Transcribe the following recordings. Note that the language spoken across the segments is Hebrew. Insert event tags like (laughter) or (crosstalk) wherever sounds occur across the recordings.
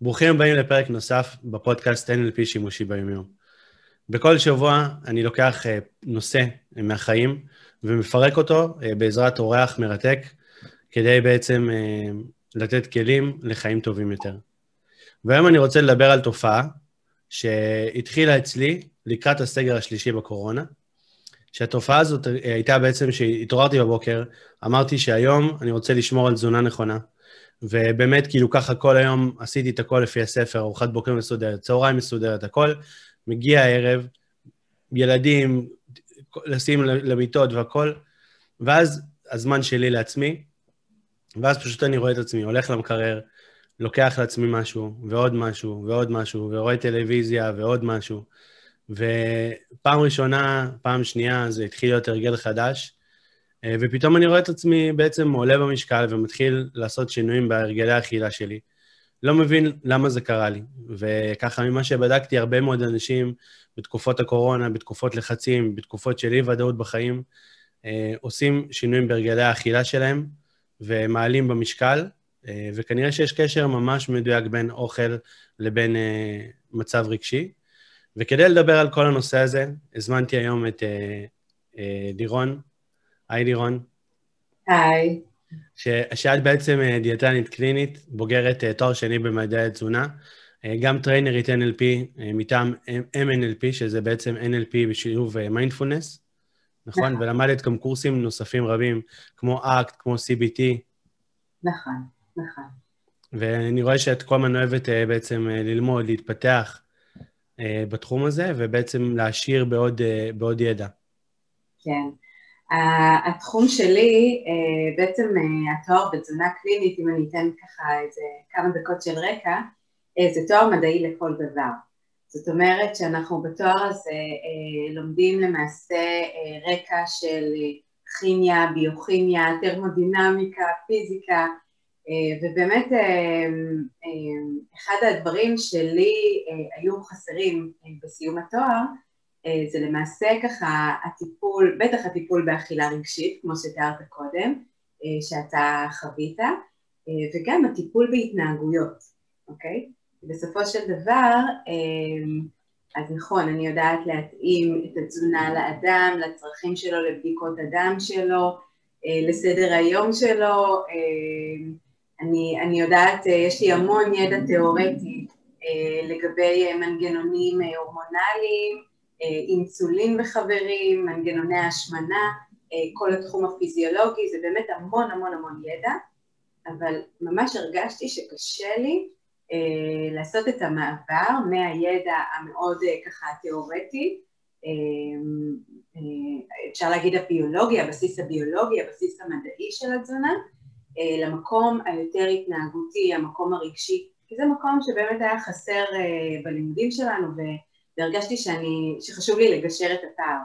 ברוכים הבאים לפרק נוסף בפודקאסט NLP שימושי ביומיום. בכל שבוע אני לוקח אה, נושא מהחיים ומפרק אותו אה, בעזרת אורח מרתק, כדי בעצם אה, לתת כלים לחיים טובים יותר. והיום אני רוצה לדבר על תופעה שהתחילה אצלי לקראת הסגר השלישי בקורונה, שהתופעה הזאת הייתה בעצם שהתעוררתי בבוקר, אמרתי שהיום אני רוצה לשמור על תזונה נכונה, ובאמת, כאילו ככה כל היום עשיתי את הכל לפי הספר, ארוחת בוקר מסודרת, צהריים מסודרת, הכל. מגיע הערב, ילדים, לשים למיטות והכל, ואז הזמן שלי לעצמי, ואז פשוט אני רואה את עצמי, הולך למקרר, לוקח לעצמי משהו, ועוד משהו, ועוד משהו, ורואה טלוויזיה, ועוד משהו. ופעם ראשונה, פעם שנייה, זה התחיל להיות הרגל חדש, ופתאום אני רואה את עצמי בעצם עולה במשקל ומתחיל לעשות שינויים בהרגלי האכילה שלי. לא מבין למה זה קרה לי. וככה ממה שבדקתי, הרבה מאוד אנשים בתקופות הקורונה, בתקופות לחצים, בתקופות של אי-ודאות בחיים, אה, עושים שינויים בהרגלי האכילה שלהם ומעלים במשקל, אה, וכנראה שיש קשר ממש מדויק בין אוכל לבין מצב רגשי. וכדי לדבר על כל הנושא הזה, הזמנתי היום את לירון, היי לירון. היי. שאת בעצם אה, דיאטנית קלינית, בוגרת אה, תואר שני במדעי התזונה, אה, גם טריינרית NLP מטעם MNLP, שזה בעצם NLP בשילוב מיינדפולנס, נכון? נכון? ולמדת גם קורסים נוספים רבים, כמו אקט, כמו CBT. נכון, נכון. ואני רואה שאת כל הזמן אוהבת בעצם ללמוד, להתפתח בתחום הזה, ובעצם להעשיר בעוד, בעוד ידע. כן. התחום שלי, אה, בעצם אה, התואר בתזונה קלינית, אם אני אתן ככה איזה כמה דקות של רקע, אה, זה תואר מדעי לכל דבר. זאת אומרת שאנחנו בתואר הזה לומדים למעשה רקע של כימיה, ביוכימיה, טרמודינמיקה, פיזיקה, ובאמת אחד הדברים שלי היו חסרים בסיום התואר זה למעשה ככה הטיפול, בטח הטיפול באכילה רגשית, כמו שתיארת קודם, אה, שאתה חווית, אה, וגם הטיפול בהתנהגויות, אוקיי? בסופו של דבר, אז נכון, אני יודעת להתאים את התזונה לאדם, לצרכים שלו, לבדיקות הדם שלו, לסדר היום שלו, אני, אני יודעת, יש לי המון ידע תיאורטי לגבי מנגנונים הורמונליים, אה, אינסולין וחברים, מנגנוני השמנה, אה, כל התחום הפיזיולוגי, זה באמת המון המון המון ידע, אבל ממש הרגשתי שקשה לי אה, לעשות את המעבר מהידע המאוד ככה תיאורטי, אפשר להגיד הביולוגי, הבסיס הביולוגי, הבסיס המדעי של התזונה, למקום היותר התנהגותי, המקום הרגשי, כי זה מקום שבאמת היה חסר בלימודים שלנו, והרגשתי שאני, שחשוב לי לגשר את הפער.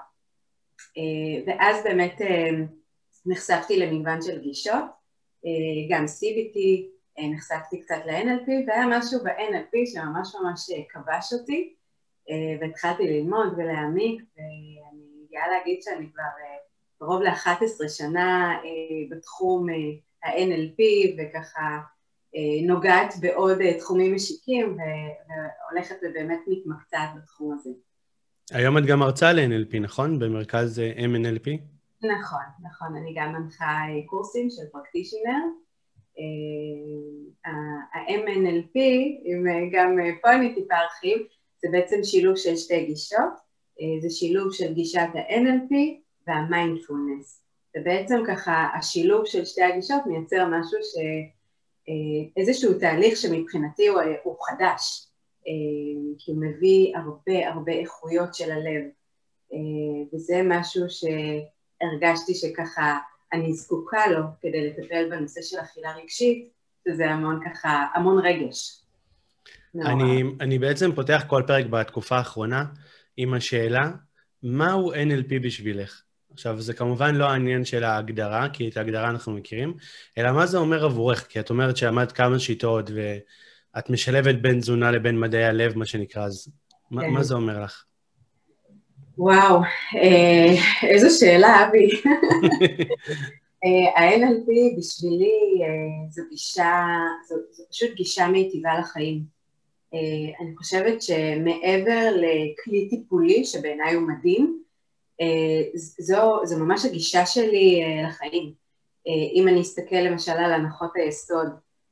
אה, ואז באמת אה, נחשפתי למגוון של גישות, אה, גם CBT, נחשפתי קצת ל-NLP, והיה משהו ב-NLP שממש ממש כבש אותי, והתחלתי ללמוד ולהעמיק, ואני גאה להגיד שאני כבר קרוב ל-11 שנה בתחום ה-NLP, וככה נוגעת בעוד אה, תחומים משיקים והולכת ובאמת מתמקצעת בתחום הזה. היום את גם מרצה ל-NLP, נכון? במרכז אה, MNLP? נכון, נכון. אני גם מנחה קורסים של פרקטישנר. ה-MNLP, אם גם פה אני טיפה ארחיב, זה בעצם שילוב של שתי גישות. זה שילוב של גישת ה-NLP והמיינדפולנס. ובעצם ככה השילוב של שתי הגישות מייצר משהו ש... אה, איזשהו תהליך שמבחינתי הוא, הוא חדש, אה, כי הוא מביא הרבה הרבה איכויות של הלב, אה, וזה משהו שהרגשתי שככה אני זקוקה לו כדי לטפל בנושא של אכילה רגשית, שזה המון ככה, המון רגש. אני, אני בעצם פותח כל פרק בתקופה האחרונה עם השאלה, מהו NLP בשבילך? עכשיו, זה כמובן לא העניין של ההגדרה, כי את ההגדרה אנחנו מכירים, אלא מה זה אומר עבורך? כי את אומרת שעמדת כמה שיטות ואת משלבת בין תזונה לבין מדעי הלב, מה שנקרא, אז כן. מה, מה זה אומר לך? וואו, אה, איזו שאלה, אבי. (laughs) אה, ה-NLP בשבילי אה, זו גישה, זו, זו פשוט גישה מיטיבה לחיים. אני חושבת שמעבר לכלי טיפולי, שבעיניי הוא מדהים, זו, זו ממש הגישה שלי לחיים. אם אני אסתכל למשל על הנחות היסוד,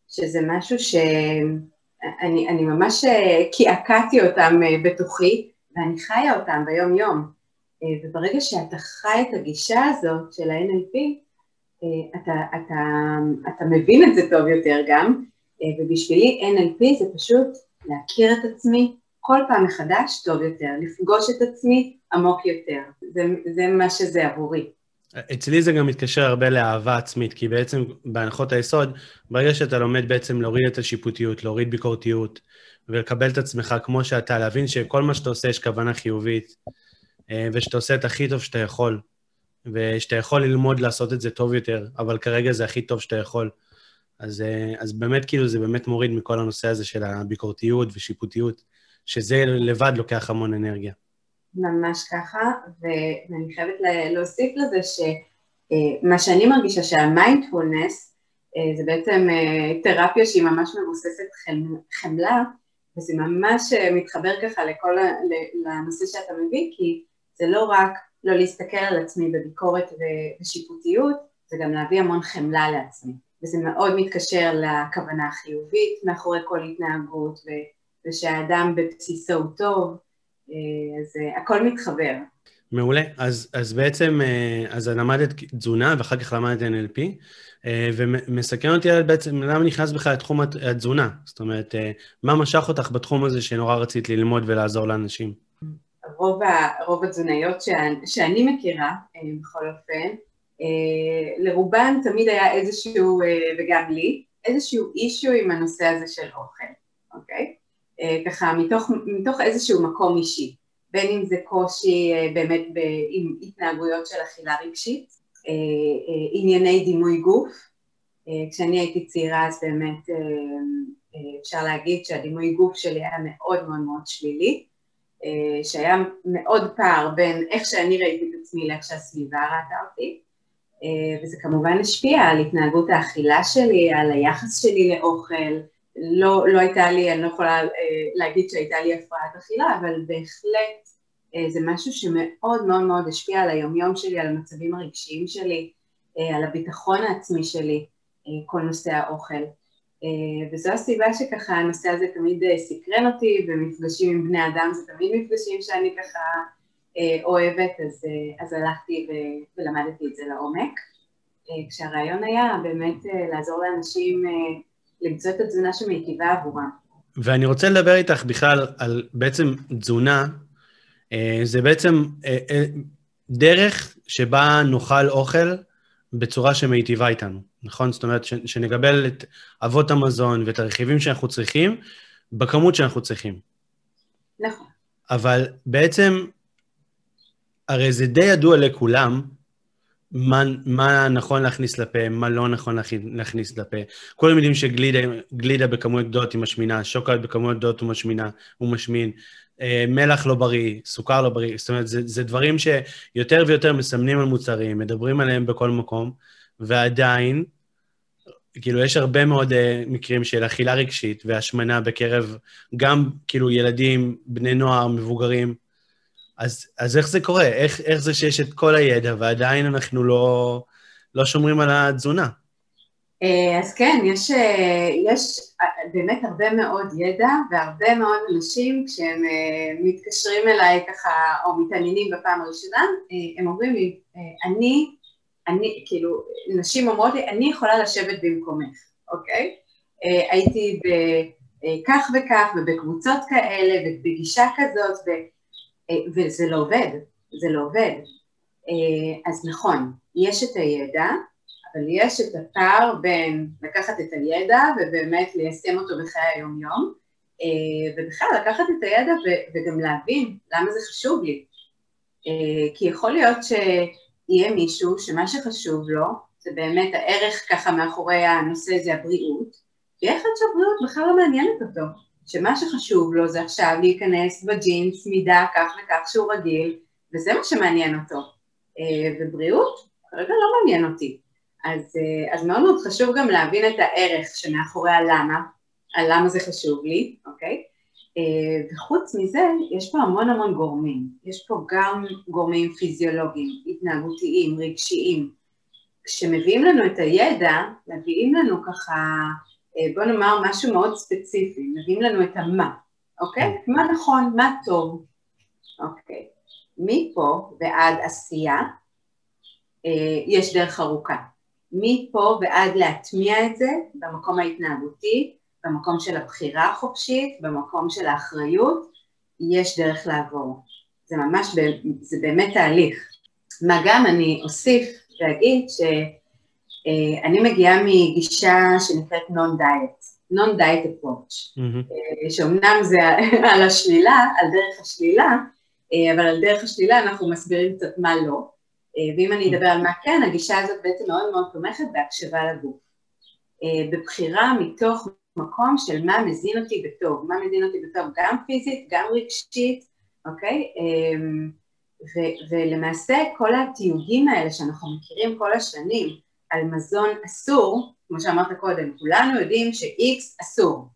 שזה משהו שאני אני ממש קעקעתי אותם בתוכי, ואני חיה אותם ביום יום. וברגע שאתה חי את הגישה הזאת של ה-NLP, אתה, אתה, אתה מבין את זה טוב יותר גם, ובשבילי NLP זה פשוט להכיר את עצמי כל פעם מחדש טוב יותר, לפגוש את עצמי עמוק יותר. זה, זה מה שזה עבורי. אצלי זה גם מתקשר הרבה לאהבה עצמית, כי בעצם בהנחות היסוד, ברגע שאתה לומד בעצם להוריד את השיפוטיות, להוריד ביקורתיות, ולקבל את עצמך כמו שאתה, להבין שכל מה שאתה עושה יש כוונה חיובית, אה, ושאתה עושה את הכי טוב שאתה יכול, ושאתה יכול ללמוד לעשות את זה טוב יותר, אבל כרגע זה הכי טוב שאתה יכול. אז, אה, אז באמת, כאילו, זה באמת מוריד מכל הנושא הזה של הביקורתיות ושיפוטיות, שזה לבד לוקח המון אנרגיה. ממש ככה, ואני חייבת להוסיף לזה שמה שאני מרגישה שהמיינדפולנס זה בעצם תרפיה שהיא ממש מבוססת חמלה, וזה ממש מתחבר ככה לכל, לנושא שאתה מביא, כי זה לא רק לא להסתכל על עצמי בביקורת ושיפוטיות, זה גם להביא המון חמלה לעצמי. וזה מאוד מתקשר לכוונה החיובית מאחורי כל התנהגות, ושהאדם בבסיסו הוא טוב, אה, אז אה, הכל מתחבר. מעולה. אז, אז בעצם, אה, אז למדת תזונה ואחר כך למדת NLP, ומסכן אותי על בעצם למה נכנס בכלל לתחום התזונה. זאת אומרת, מה משך אותך בתחום הזה שנורא רצית ללמוד ולעזור לאנשים? רוב, ה, רוב התזונאיות שאני, שאני מכירה, בכל אופן, לרובן תמיד היה איזשהו, וגם לי, איזשהו אישו עם הנושא הזה של אוכל, אוקיי? אה, ככה מתוך, מתוך איזשהו מקום אישי, בין אם זה קושי אה, באמת ב, עם התנהגויות של אכילה רגשית, אה, ענייני דימוי גוף, כשאני הייתי צעירה אז באמת אפשר להגיד שהדימוי גוף שלי היה מאוד מאוד מאוד שלילי, שהיה מאוד פער בין איך שאני ראיתי את עצמי לאיך שהסביבה ראתה אותי, וזה כמובן השפיע על התנהגות האכילה שלי, על היחס שלי לאוכל, לא, לא הייתה לי, אני לא יכולה אה, להגיד שהייתה לי הפרעת אכילה, אבל בהחלט אה, זה משהו שמאוד מאוד מאוד השפיע על היומיום שלי, על המצבים הרגשיים שלי, אה, על הביטחון העצמי שלי, כל נושא האוכל. וזו הסיבה שככה הנושא הזה תמיד סקרן אותי, ומפגשים עם בני אדם זה תמיד מפגשים שאני ככה אוהבת, אז, אז הלכתי ולמדתי את זה לעומק. כשהרעיון היה באמת לעזור לאנשים למצוא את התזונה שמיטיבה עבורם. ואני רוצה לדבר איתך בכלל על בעצם תזונה, אה, זה בעצם אה, אה, דרך שבה נאכל אוכל בצורה שמיטיבה איתנו, נכון? זאת אומרת, שנקבל את אבות המזון ואת הרכיבים שאנחנו צריכים בכמות שאנחנו צריכים. נכון. אבל בעצם, הרי זה די ידוע לכולם, מה, מה נכון להכניס לפה, מה לא נכון להכניס לפה. כולם יודעים שגלידה בכמויות גדולות היא משמינה, שוקולד בכמויות גדולות הוא משמינה, הוא משמין, אה, מלח לא בריא, סוכר לא בריא, זאת אומרת, זה, זה דברים שיותר ויותר מסמנים על מוצרים, מדברים עליהם בכל מקום, ועדיין, כאילו, יש הרבה מאוד uh, מקרים של אכילה רגשית והשמנה בקרב גם, כאילו, ילדים, בני נוער, מבוגרים, אז, אז איך זה קורה? איך, איך זה שיש את כל הידע ועדיין אנחנו לא, לא שומרים על התזונה? אה, אז כן, יש, אה, יש אה, באמת הרבה מאוד ידע והרבה מאוד אנשים כשהם מתקשרים אליי ככה או מתעניינים בפעם הראשונה, הם אומרים לי, אני, אני, כאילו, נשים אומרות לי, אני יכולה לשבת במקומך, אוקיי? הייתי בכך וכך ובקבוצות כאלה ובגישה כזאת ו... אה, וזה לא עובד, זה לא עובד. אה, אז נכון, יש את הידע, אבל יש את הפער בין לקחת את הידע ובאמת ליישם אותו בחיי היום-יום, אה, ובכלל לקחת את הידע וגם להבין למה זה חשוב לי. כי יכול להיות שיהיה מישהו שמה שחשוב לו זה באמת הערך ככה מאחורי הנושא זה הבריאות, ויהיה אחד שהבריאות בכלל לא מעניינת אותו. שמה שחשוב לו זה עכשיו להיכנס בג'ינס מידה כך וכך שהוא רגיל, וזה מה שמעניין אותו. אה, ובריאות כרגע לא מעניין אותי. אז, אה, אז מאוד מאוד חשוב גם להבין את הערך שמאחורי הלמה, על למה זה חשוב לי, אוקיי? וחוץ מזה, יש פה המון המון גורמים. יש פה גם גורמים פיזיולוגיים, התנהגותיים, רגשיים. כשמביאים לנו את הידע, מביאים לנו ככה, בוא נאמר משהו מאוד ספציפי, מביאים לנו את המה, אוקיי? כן. מה נכון, מה טוב, אוקיי. מפה ועד עשייה, יש דרך ארוכה. מפה ועד להטמיע את זה במקום ההתנהגותי, במקום של הבחירה החופשית, במקום של האחריות, יש דרך לעבור. זה ממש, זה באמת תהליך. מה גם אני אוסיף ואגיד שאני מגיעה מגישה שנקראת non-diet approach, mm-hmm. שאומנם זה (laughs) על השלילה, על דרך השלילה, אבל על דרך השלילה אנחנו מסבירים קצת מה לא, ואם אני אדבר על מה כן, הגישה הזאת בעצם מאוד מאוד תומכת בהקשבה לגוף. בבחירה מתוך מקום של מה מזין אותי בטוב, מה מזין אותי בטוב גם פיזית, גם רגשית, אוקיי? ו- ולמעשה כל התיוגים האלה שאנחנו מכירים כל השנים על מזון אסור, כמו שאמרת קודם, כולנו יודעים ש-X אסור.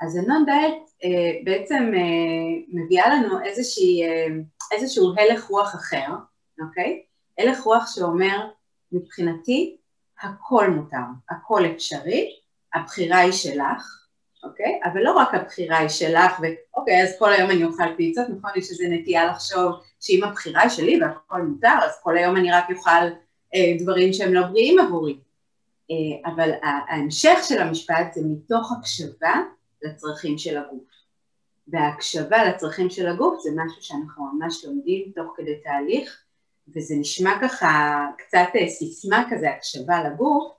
אז הנון דיאט אה, בעצם אה, מביאה לנו איזושהי, אה, איזשהו הלך רוח אחר, אוקיי? הלך רוח שאומר, מבחינתי הכל מותר, הכל אפשרי, הבחירה היא שלך, אוקיי? אבל לא רק הבחירה היא שלך, ואוקיי, אז כל היום אני אוכל פיצות, נכון? יש איזו נטייה לחשוב שאם הבחירה היא שלי והכל מותר, אז כל היום אני רק אוכל דברים שהם לא בריאים עבורי. אה, אבל ההמשך של המשפט זה מתוך הקשבה לצרכים של הגוף. וההקשבה לצרכים של הגוף זה משהו שאנחנו ממש לומדים תוך כדי תהליך, וזה נשמע ככה קצת אה, סיסמה כזה, הקשבה לגוף,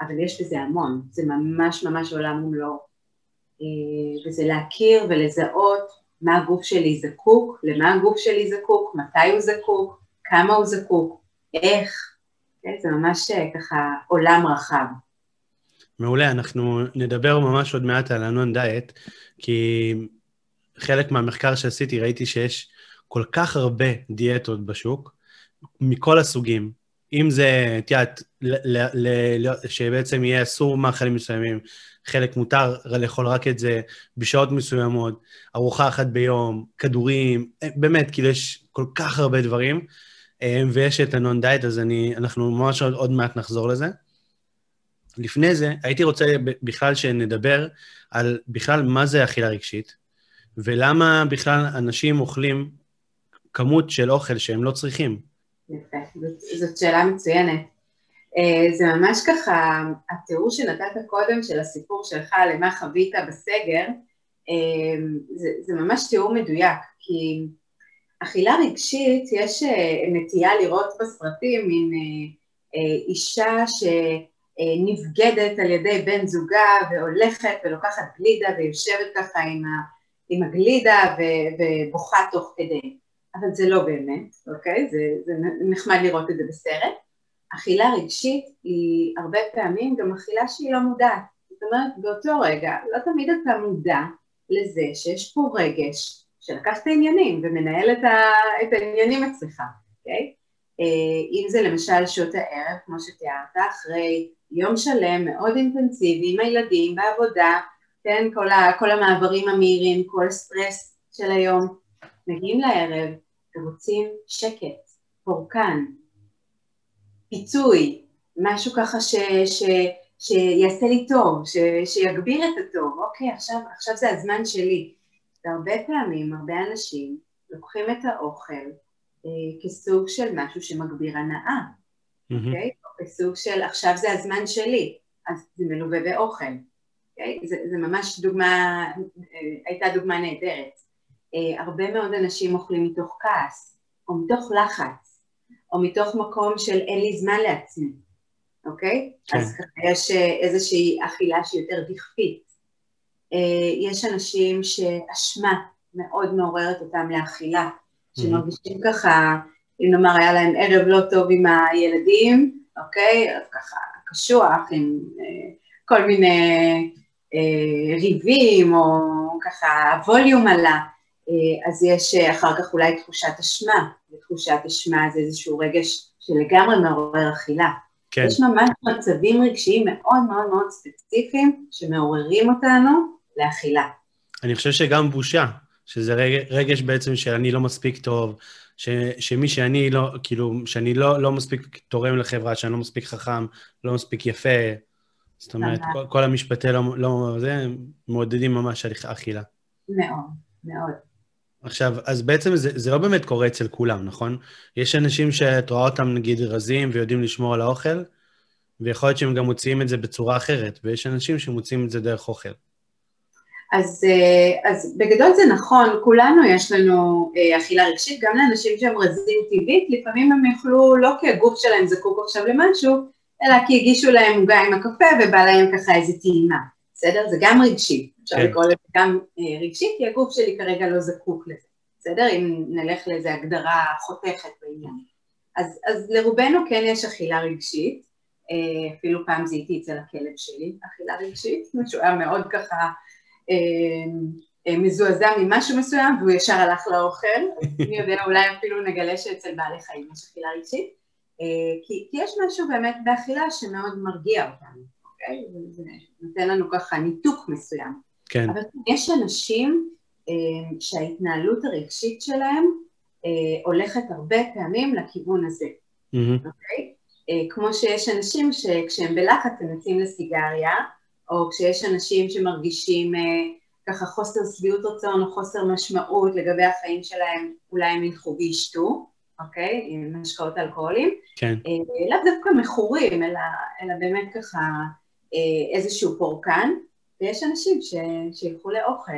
אבל יש בזה המון, זה ממש ממש עולם ומלואו. אה, וזה להכיר ולזהות מה הגוף שלי זקוק, למה הגוף שלי זקוק, מתי הוא זקוק, כמה הוא זקוק, איך? זה ממש אה, ככה עולם רחב. מעולה, אנחנו נדבר ממש עוד מעט על הנון דיאט, כי חלק מהמחקר שעשיתי ראיתי שיש כל כך הרבה דיאטות בשוק, מכל הסוגים, אם זה, את יודעת, שבעצם יהיה אסור מאכלים מסוימים, חלק מותר לאכול רק את זה בשעות מסוימות, ארוחה אחת ביום, כדורים, באמת, כאילו יש כל כך הרבה דברים, אה, ויש את הנון דייט, אז אני, אנחנו ממש עוד, עוד מעט נחזור לזה. לפני זה, הייתי רוצה בכלל שנדבר על בכלל מה זה אכילה רגשית, ולמה בכלל אנשים אוכלים כמות של אוכל שהם לא צריכים. יפה, זאת, זאת שאלה מצוינת. אה, זה ממש ככה, התיאור שנתת קודם של הסיפור שלך למה חווית בסגר, אה, זה, זה ממש תיאור מדויק, כי אכילה רגשית, יש אה, נטייה לראות בסרטים מין אישה שנבגדת על ידי בן זוגה והולכת ולוקחת גלידה ויושבת ככה עם הגלידה ובוכה תוך כדי. אבל זה לא באמת, אוקיי? זה, זה נחמד לראות את זה בסרט. אכילה רגשית היא הרבה פעמים גם אכילה שהיא לא מודעת. זאת אומרת, באותו רגע לא תמיד אתה מודע לזה שיש פה רגש שלקח את העניינים ומנהל את, ה, את העניינים אצלך, אוקיי? אה, אם זה למשל שעות הערב, כמו שתיארת, אחרי יום שלם מאוד אינטנסיבי עם הילדים בעבודה, כן, כל, ה, כל המעברים המהירים, כל הסטרס של היום, מגיעים לערב ורוצים שקט, פורקן, פיצוי, משהו ככה ש, ש, שיעשה לי טוב, ש, שיגביר את הטוב, אוקיי, עכשיו, עכשיו זה הזמן שלי. והרבה פעמים, הרבה אנשים לוקחים את האוכל אה, כסוג של משהו שמגביר הנאה, mm-hmm. אוקיי? או כסוג של עכשיו זה הזמן שלי, אז זה מלווה באוכל, אוקיי? זה, זה ממש דוגמה, אה, הייתה דוגמה נהדרת. אה, הרבה מאוד אנשים אוכלים מתוך כעס, או מתוך לחץ, או מתוך מקום של אין לי זמן לעצמי, אוקיי? כן. אז ככה יש איזושהי אכילה שהיא יותר דכפית. אה, יש אנשים שאשמה מאוד מעוררת אותם לאכילה, שמרגישים ככה, אם נאמר היה להם ערב לא טוב עם הילדים, אוקיי? אז ככה קשוח עם כל מיני ריבים, או ככה הווליום עלה. אה, אז יש אה, אחר כך אולי תחושת אשמה, ותחושת אשמה זה איזשהו רגש שלגמרי מעורר אכילה. כן. יש ממש מצבים רגשיים מאוד מאוד מאוד ספציפיים שמעוררים אותנו לאכילה. אני חושב שגם בושה, שזה רגש, בעצם שאני לא מספיק טוב, ש, שמי שאני לא, כאילו, שאני לא, לא מספיק תורם לחברה, שאני לא מספיק חכם, לא מספיק יפה. זאת אומרת, כל, כל המשפטי לא, לא, זה, מעודדים ממש אכילה. מאוד, מאוד. עכשיו, אז בעצם זה, זה לא באמת קורה אצל כולם, נכון? יש אנשים שאת רואה אותם נגיד רזים ויודעים לשמור על האוכל, ויכול להיות שהם גם מוציאים את זה בצורה אחרת, ויש אנשים שמוציאים את זה דרך אוכל. אז, אה, אז בגדול זה נכון, כולנו יש לנו אה, אכילה רגשית, גם לאנשים שהם רזים טבעית, לפעמים הם יאכלו לא כי הגוף שלהם זקוק עכשיו למשהו, אלא כי הגישו להם עוגה עם הקפה ובא להם ככה איזה טעימה, בסדר? זה גם רגשי, אפשר כן. לקרוא לזה גם אה, רגשי, כי הגוף שלי כרגע לא זקוק לזה, בסדר? אם נלך לאיזה הגדרה חותכת בעניין. אז, אז לרובנו כן יש אכילה רגשית, אפילו פעם זיהיתי אצל הכלב שלי, אכילה רגשית, שהוא היה מאוד ככה מזועזע ממשהו מסוים והוא ישר הלך לאוכל, (laughs) מי יודע אולי אפילו נגלה שאצל בעלי חיים יש אכילה רגשית, אה, כי, כי יש משהו באמת באכילה שמאוד מרגיע אותנו, אוקיי? זה נותן לנו ככה ניתוק מסוים. כן. אבל יש אנשים שההתנהלות הרגשית שלהם הולכת הרבה פעמים לכיוון הזה, mm-hmm. אוקיי? כמו שיש אנשים שכשהם בלחץ הם יוצאים לסיגריה, או כשיש אנשים שמרגישים אה, ככה חוסר שביעות רצון או חוסר משמעות לגבי החיים שלהם, אולי הם ילכו וישתו, אוקיי? עם משקאות אלכוהולים. כן. אה, לאו דווקא מכורים, אלא, אלא באמת ככה אה, איזשהו פורקן, ויש אנשים ש, שילכו לאוכל.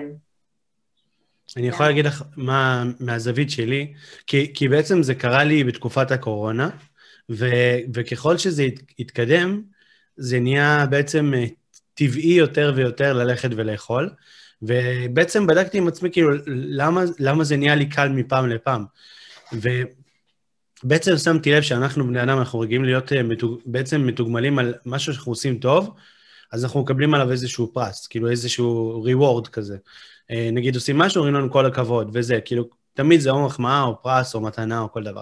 אני יכול להגיד לך מה מהזווית שלי, כי, כי בעצם זה קרה לי בתקופת הקורונה, ו, וככל שזה התקדם, זה נהיה בעצם טבעי יותר ויותר ללכת ולאכול. ובעצם בדקתי עם עצמי, כאילו, למה, למה זה נהיה לי קל מפעם לפעם. ובעצם שמתי לב שאנחנו בני אדם, אנחנו רגילים להיות אה, מתוג... בעצם מתוגמלים על משהו שאנחנו עושים טוב, אז אנחנו מקבלים עליו איזשהו פרס, כאילו איזשהו reward כזה. אה, נגיד עושים משהו, אומרים לנו כל הכבוד, וזה, כאילו, תמיד זה או מחמאה או פרס או מתנה או כל דבר.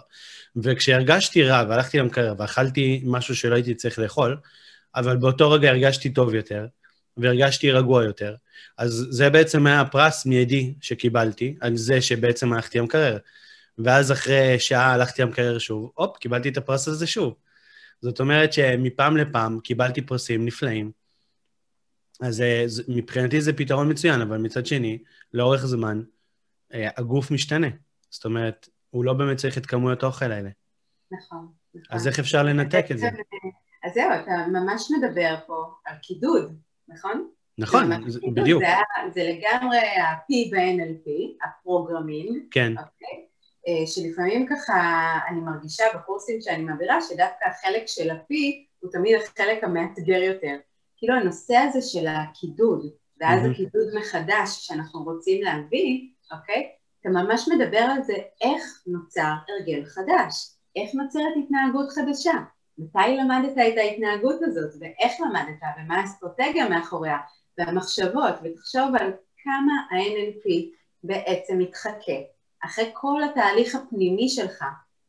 וכשהרגשתי רע והלכתי למקרר ואכלתי משהו שלא הייתי צריך לאכול, אבל באותו רגע הרגשתי טוב יותר, והרגשתי רגוע יותר. אז זה בעצם היה הפרס מיידי שקיבלתי, על זה שבעצם הלכתי למקרר. ואז אחרי שעה הלכתי למקרר שוב, הופ, קיבלתי את הפרס הזה שוב. זאת אומרת שמפעם לפעם קיבלתי פרסים נפלאים. אז מבחינתי זה פתרון מצוין, אבל מצד שני, לאורך זמן, אה, הגוף משתנה. זאת אומרת, הוא לא באמת צריך את כמויות האוכל האלה. נכון. נכון. אז איך אפשר לנתק את זה? אז זהו, אתה ממש מדבר פה על קידוד, נכון? נכון, זה, בדיוק. זה, זה לגמרי ה-P ב-NLP, ה programming. כן. אוקיי? אה, שלפעמים ככה אני מרגישה בקורסים שאני מעבירה, שדווקא החלק של ה-P הוא תמיד החלק המאתגר יותר. כאילו הנושא הזה של הקידוד, ואז mm-hmm. הקידוד מחדש שאנחנו רוצים להביא, אוקיי? אתה ממש מדבר על זה איך נוצר הרגל חדש, איך נוצרת התנהגות חדשה. מתי למדת את ההתנהגות הזאת, ואיך למדת, ומה האסטרטגיה מאחוריה, והמחשבות, ותחשוב על כמה ה-NLP בעצם מתחכה, אחרי כל התהליך הפנימי שלך,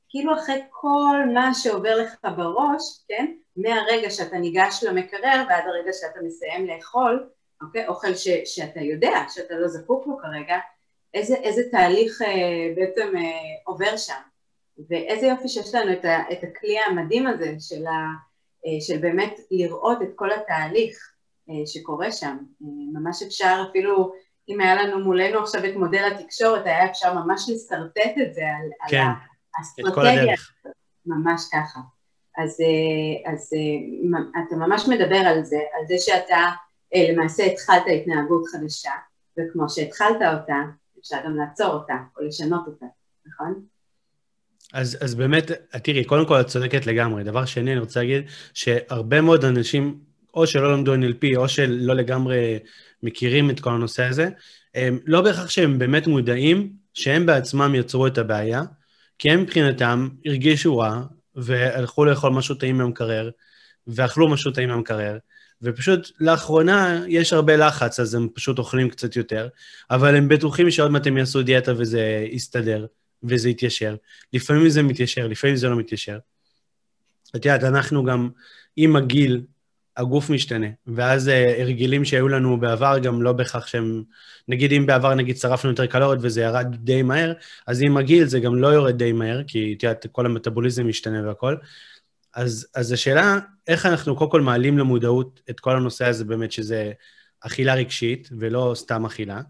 כאילו אחרי כל מה שעובר לך בראש, כן, מהרגע שאתה ניגש למקרר ועד הרגע שאתה מסיים לאכול, אוקיי, אוכל ש, שאתה יודע שאתה לא זקוק לו כרגע, איזה, איזה תהליך אה, בעצם אה, עובר שם. ואיזה יופי שיש לנו את, ה, את הכלי המדהים הזה של, ה, אה, של באמת לראות את כל התהליך אה, שקורה שם. אה, ממש אפשר אפילו, אם היה לנו מולנו עכשיו את מודל התקשורת, היה אפשר ממש לשרטט את זה על, כן, על האסטרטגיה. ממש ככה. אז, אז אתה ממש מדבר על זה, על זה שאתה למעשה התחלת התנהגות חדשה, וכמו שהתחלת אותה, אפשר גם לעצור אותה או לשנות אותה, נכון? אז, אז באמת, תראי, קודם כל את צודקת לגמרי. דבר שני, אני רוצה להגיד שהרבה מאוד אנשים, או שלא למדו NLP, או שלא לגמרי מכירים את כל הנושא הזה, הם לא בהכרח שהם באמת מודעים שהם בעצמם יצרו את הבעיה, כי הם מבחינתם הרגישו רע, והלכו לאכול משהו טעים מהמקרר, ואכלו משהו טעים מהמקרר, ופשוט לאחרונה יש הרבה לחץ, אז הם פשוט אוכלים קצת יותר, אבל הם בטוחים שעוד מעט הם יעשו דיאטה וזה יסתדר. וזה יתיישר. לפעמים זה מתיישר, לפעמים זה לא מתיישר. את יודעת, אנחנו גם עם הגיל, הגוף משתנה, ואז uh, הרגלים שהיו לנו בעבר גם לא בהכרח שהם, נגיד אם בעבר נגיד שרפנו יותר קלוריות וזה ירד די מהר, אז עם הגיל זה גם לא יורד די מהר, כי את יודעת, כל המטאבוליזם משתנה והכל. אז, אז השאלה, איך אנחנו קודם כל מעלים למודעות את כל הנושא הזה באמת, שזה אכילה רגשית ולא סתם אכילה,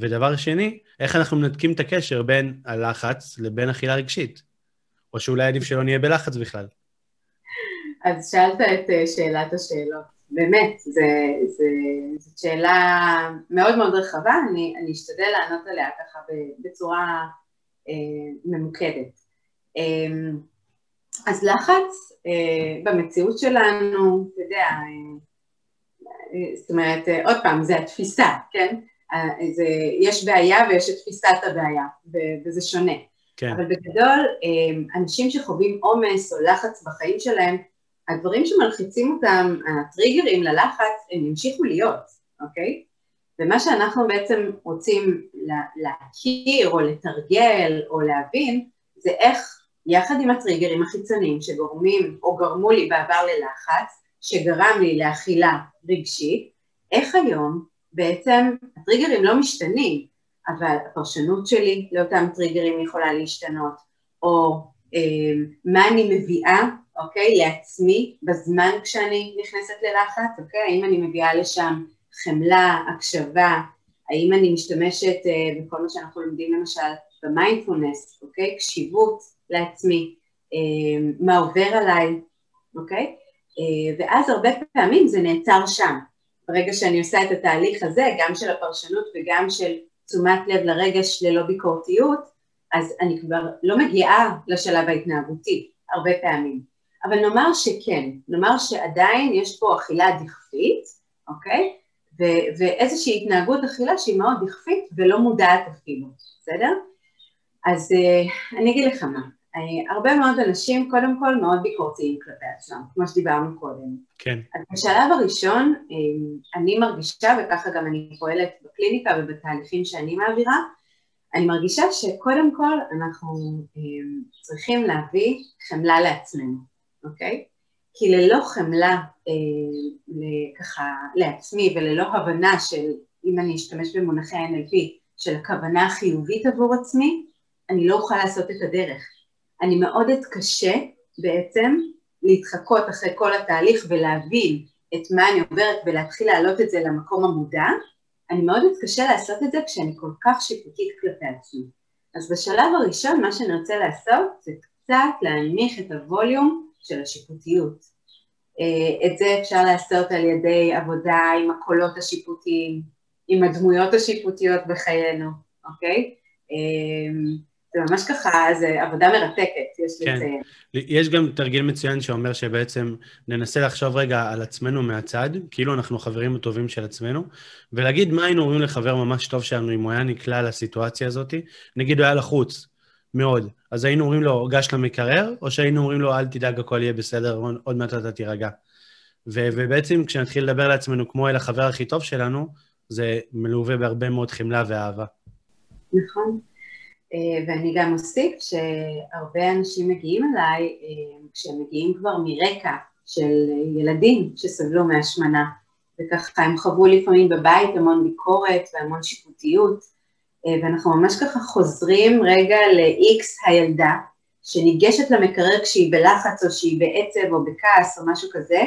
ודבר שני, איך אנחנו מנתקים את הקשר בין הלחץ לבין אכילה רגשית, או שאולי עדיף שלא נהיה בלחץ בכלל. אז שאלת את אה, שאלת השאלות. באמת, זו שאלה מאוד מאוד רחבה, אני, אני אשתדל לענות עליה ככה בצורה אה, ממוקדת. אה, אז לחץ אה, במציאות שלנו, אתה יודע, אה, אה, זאת אומרת, אה, עוד פעם, זה התפיסה, כן? אה, זה, יש בעיה ויש את תפיסת הבעיה, וזה שונה. כן. אבל בגדול, אה, אנשים שחווים עומס או לחץ בחיים שלהם, הדברים שמלחיצים אותם, הטריגרים ללחץ, הם ימשיכו להיות, אוקיי? ומה שאנחנו בעצם רוצים להכיר או לתרגל או להבין, זה איך יחד עם הטריגרים החיצוניים שגורמים או גרמו לי בעבר ללחץ, שגרם לי לאכילה רגשית, איך היום בעצם הטריגרים לא משתנים, אבל הפרשנות שלי לאותם טריגרים יכולה להשתנות, או אה, מה אני מביאה אוקיי? לעצמי בזמן כשאני נכנסת ללחץ, אוקיי? האם אני מביאה לשם חמלה, הקשבה, האם אני משתמשת אה, בכל מה שאנחנו לומדים למשל במיינדפולנס, אוקיי? קשיבות לעצמי, אה, מה עובר עליי, אוקיי? אה, ואז הרבה פעמים זה נעצר שם. ברגע שאני עושה את התהליך הזה, גם של הפרשנות וגם של תשומת לב לרגש ללא ביקורתיות, אז אני כבר לא מגיעה לשלב ההתנהגותי הרבה פעמים. אבל נאמר שכן, נאמר שעדיין יש פה אכילה דכפית, אוקיי? ו- ואיזושהי התנהגות אכילה שהיא מאוד דכפית ולא מודעת אפילו, בסדר? אז uh, אני אגיד לך מה, הרבה מאוד אנשים קודם כל מאוד ביקורתיים כלפי עצמם, כמו שדיברנו קודם. כן. אז בשלב הראשון uh, אני מרגישה, וככה גם אני פועלת בקליניקה ובתהליכים שאני מעבירה, אני מרגישה שקודם כל אנחנו uh, צריכים להביא חמלה לעצמנו. אוקיי? כי ללא חמלה אה, ככה לעצמי וללא הבנה של, אם אני אשתמש במונחי NLP, של הכוונה החיובית עבור עצמי, אני לא אוכל לעשות את הדרך. אני מאוד אתקשה בעצם להתחקות אחרי כל התהליך ולהבין את מה אני עוברת ולהתחיל להעלות את זה למקום המודע, אני מאוד אתקשה לעשות את זה כשאני כל כך שיפוטית כלפי עצמי. אז בשלב הראשון מה שאני רוצה לעשות זה קצת להנמיך את הווליום של השיפוטיות. אה, את זה אפשר לעשות על ידי עבודה עם הקולות השיפוטיים, עם הדמויות השיפוטיות בחיינו, אוקיי? זה ממש ככה, זה עבודה מרתקת, יש כן. לציין. יש גם תרגיל מצוין שאומר שבעצם ננסה לחשוב רגע על עצמנו מהצד, כאילו אנחנו חברים הטובים של עצמנו, ולהגיד מה היינו אומרים לחבר ממש טוב שלנו אם הוא היה נקלע לסיטואציה הזאת, נגיד הוא היה לחוץ, מאוד. אז היינו אומרים לו, גש למקרר, או שהיינו אומרים לו, אל תדאג, הכל יהיה בסדר, עוד מעט אתה תירגע. ו- ובעצם כשנתחיל לדבר לעצמנו כמו אל החבר הכי טוב שלנו, זה מלווה בהרבה מאוד חמלה ואהבה. נכון. אה, ואני גם אוסיף שהרבה אנשים מגיעים אליי אה, כשהם מגיעים כבר מרקע של ילדים שסבלו מהשמנה, וככה הם חוו לפעמים בבית המון ביקורת והמון שיפוטיות, אה, ואנחנו ממש ככה חוזרים רגע ל-X הילדה, שניגשת למקרר כשהיא בלחץ או שהיא בעצב או בכעס או משהו כזה,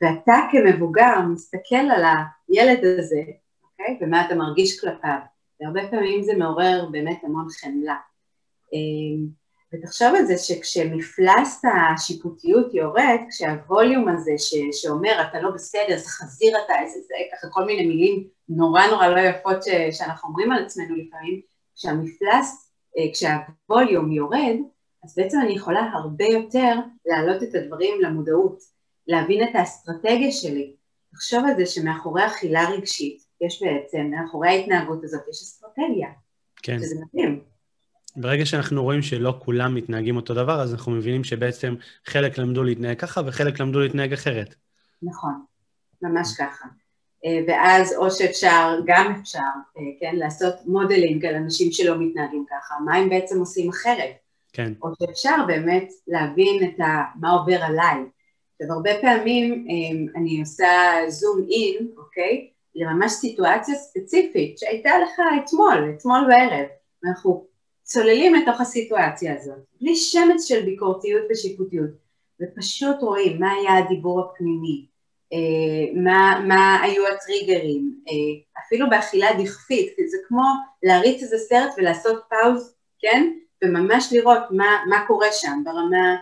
ואתה כמבוגר מסתכל על הילד הזה, אוקיי? ומה אתה מרגיש כלפיו. והרבה פעמים זה מעורר באמת המון חמלה. אה, ותחשוב על זה שכשמפלס השיפוטיות יורד, כשהווליום הזה ש, שאומר אתה לא בסדר, זה חזיר אתה, איזה זה, ככה כל מיני מילים נורא נורא לא יפות ש, שאנחנו אומרים על עצמנו לפעמים, כשהמפלס, אה, כשהווליום יורד, אז בעצם אני יכולה הרבה יותר להעלות את הדברים למודעות, להבין את האסטרטגיה שלי. תחשוב על זה שמאחורי אכילה רגשית, יש בעצם, מאחורי ההתנהגות הזאת יש אסטרטגיה. כן. שזה מדהים. ברגע שאנחנו רואים שלא כולם מתנהגים אותו דבר, אז אנחנו מבינים שבעצם חלק למדו להתנהג ככה וחלק למדו להתנהג אחרת. נכון, ממש ככה. אה, ואז או שאפשר, גם אפשר, אה, כן, לעשות modeling על אנשים שלא מתנהגים ככה, מה הם בעצם עושים אחרת. כן. או שאפשר באמת להבין את ה, מה עובר עליי. עכשיו, הרבה פעמים אני עושה zoom in, אוקיי? לממש סיטואציה ספציפית שהייתה לך אתמול, אתמול בערב, ואנחנו צוללים לתוך הסיטואציה הזאת, בלי שמץ של ביקורתיות ושיפוטיות, ופשוט רואים מה היה הדיבור הפנימי, אה, מה, מה היו הטריגרים, אה, אפילו באכילה דכפית, זה כמו להריץ איזה סרט ולעשות פאוז, כן? וממש לראות מה, מה קורה שם ברמה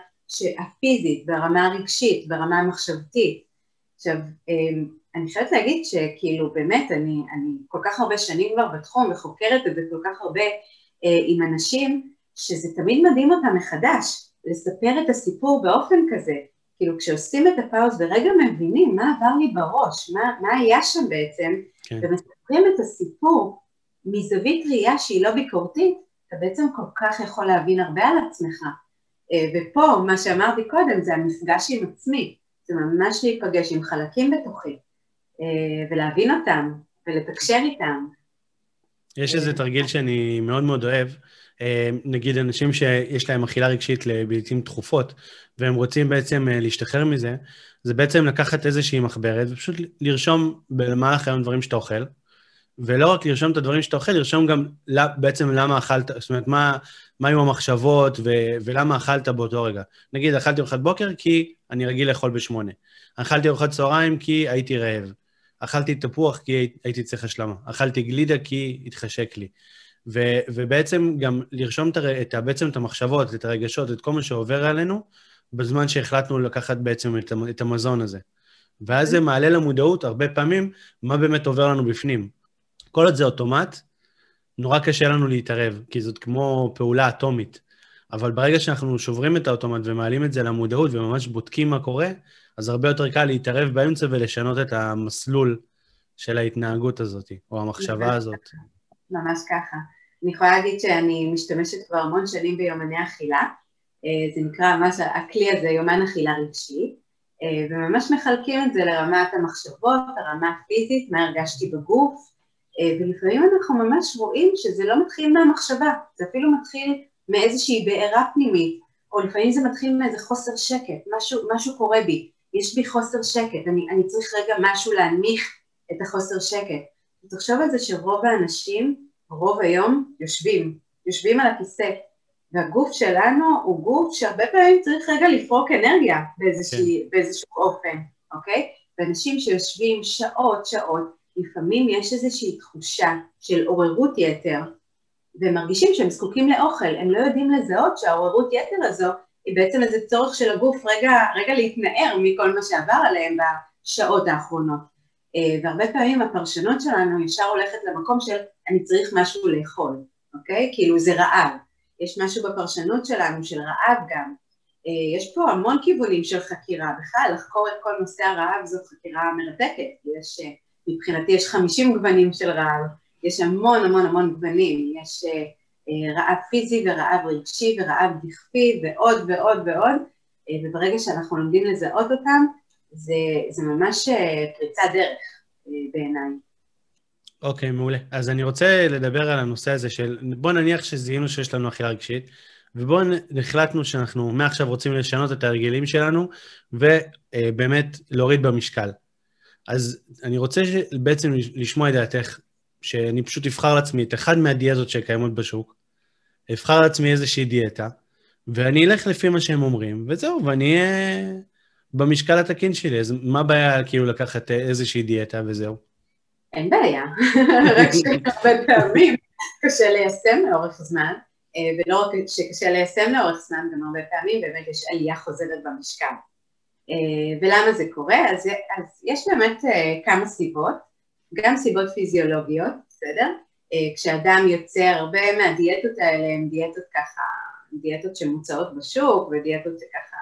הפיזית, ברמה הרגשית, ברמה המחשבתית. עכשיו, אה, אני חייבת להגיד שכאילו באמת אני, אני כל כך הרבה שנים כבר בתחום וחוקרת את זה כל כך הרבה אה, עם אנשים, שזה תמיד מדהים אותם מחדש, לספר את הסיפור באופן כזה, כאילו כשעושים את הפאוז ורגע מבינים מה עבר לי בראש, מה, מה היה שם בעצם, כן. ומספרים את הסיפור מזווית ראייה שהיא לא ביקורתית, אתה בעצם כל כך יכול להבין הרבה על עצמך. אה, ופה, מה שאמרתי קודם, זה המפגש עם עצמי, זה ממש להיפגש עם חלקים בתוכי, ולהבין אותם, ולתקשר איתם. יש איזה תרגיל שאני מאוד מאוד אוהב, אה, נגיד אנשים שיש להם אכילה רגשית לעיתים תכופות, והם רוצים בעצם אה, להשתחרר מזה, זה בעצם לקחת איזושהי מחברת ופשוט לרשום במהלך היום דברים שאתה אוכל, ולא רק לרשום את הדברים שאתה אוכל, לרשום גם בעצם למה אכלת, זאת אומרת, מה, מה היו המחשבות ו, ולמה אכלת באותו רגע. נגיד, אכלתי ארוחת בוקר כי אני רגיל לאכול בשמונה. אכלתי ארוחת צהריים כי הייתי רעב. אכלתי תפוח כי הייתי צריך השלמה. אכלתי גלידה כי התחשק לי. ו, ובעצם גם לרשום את, את, בעצם את המחשבות, את הרגשות, את כל מה שעובר עלינו, בזמן שהחלטנו לקחת בעצם את, את המזון הזה. ואז זה מעלה למודעות הרבה פעמים מה באמת עובר לנו בפנים. כל עוד זה אוטומט, נורא קשה לנו להתערב, כי זאת כמו פעולה אטומית. אבל ברגע שאנחנו שוברים את האוטומט ומעלים את זה למודעות וממש בודקים מה קורה, אז הרבה יותר קל להתערב באמצע ולשנות את המסלול של ההתנהגות הזאת, או המחשבה הזאת. ממש ככה. אני יכולה להגיד שאני משתמשת כבר המון שנים ביומני אכילה, אה, זה נקרא ממש, הכלי הזה יומן אכילה רגשי, אה, וממש מחלקים את זה לרמת המחשבות, הרמה הפיזית, מה הרגשתי בגוף, אה, ולפעמים אנחנו ממש רואים שזה לא מתחיל מהמחשבה, זה אפילו מתחיל מאיזושהי בעירה פנימית, או לפעמים זה מתחיל מאיזה חוסר שקט, משהו, משהו קורה בי, יש בי חוסר שקט, אני, אני צריך רגע משהו להנמיך את החוסר שקט. תחשוב על זה שרוב האנשים, רוב היום, יושבים, יושבים על הכיסא, והגוף שלנו הוא גוף שהרבה פעמים צריך רגע לפרוק אנרגיה באיזשה, כן. באיזשהו אופן, אוקיי? ואנשים שיושבים שעות, שעות, לפעמים יש איזושהי תחושה של עוררות יתר, והם מרגישים שהם זקוקים לאוכל, הם לא יודעים לזהות שהעוררות יתר הזו היא בעצם איזה צורך של הגוף רגע, רגע להתנער מכל מה שעבר עליהם בשעות האחרונות. אה, והרבה פעמים הפרשנות שלנו ישר הולכת למקום של אני צריך משהו לאכול, אוקיי? כאילו זה רעב. יש משהו בפרשנות שלנו של רעב גם. אה, יש פה המון כיוונים של חקירה, בכלל לחקור את כל נושא הרעב זאת חקירה מרתקת, יש, אה, מבחינתי יש 50 גוונים של רעב, יש המון המון המון גוונים, יש רעב פיזי ורעב רגשי ורעב דכפי ועוד ועוד ועוד, וברגע שאנחנו לומדים לזהות אותם, זה, זה ממש פריצת דרך בעיניי. אוקיי, okay, מעולה. אז אני רוצה לדבר על הנושא הזה של, בוא נניח שזיהינו שיש לנו אכילה רגשית, ובואו החלטנו שאנחנו מעכשיו רוצים לשנות את ההרגלים שלנו, ובאמת להוריד במשקל. אז אני רוצה בעצם לשמוע את דעתך, שאני פשוט אבחר לעצמי את אחד מהדיאטות שקיימות בשוק, אבחר לעצמי איזושהי דיאטה, ואני אלך לפי מה שהם אומרים, וזהו, ואני אהיה במשקל התקין שלי. אז מה הבעיה כאילו לקחת איזושהי דיאטה וזהו? אין בעיה, (laughs) רק שהרבה פעמים קשה ליישם לאורך זמן, אה, ולא רק שקשה ליישם לאורך זמן, גם הרבה פעמים באמת יש עלייה חוזרת במשקל. אה, ולמה זה קורה? אז, אז יש באמת אה, כמה סיבות, גם סיבות פיזיולוגיות, בסדר? כשאדם יוצר, הרבה מהדיאטות האלה הן דיאטות ככה, דיאטות שמוצעות בשוק, ודיאטות שככה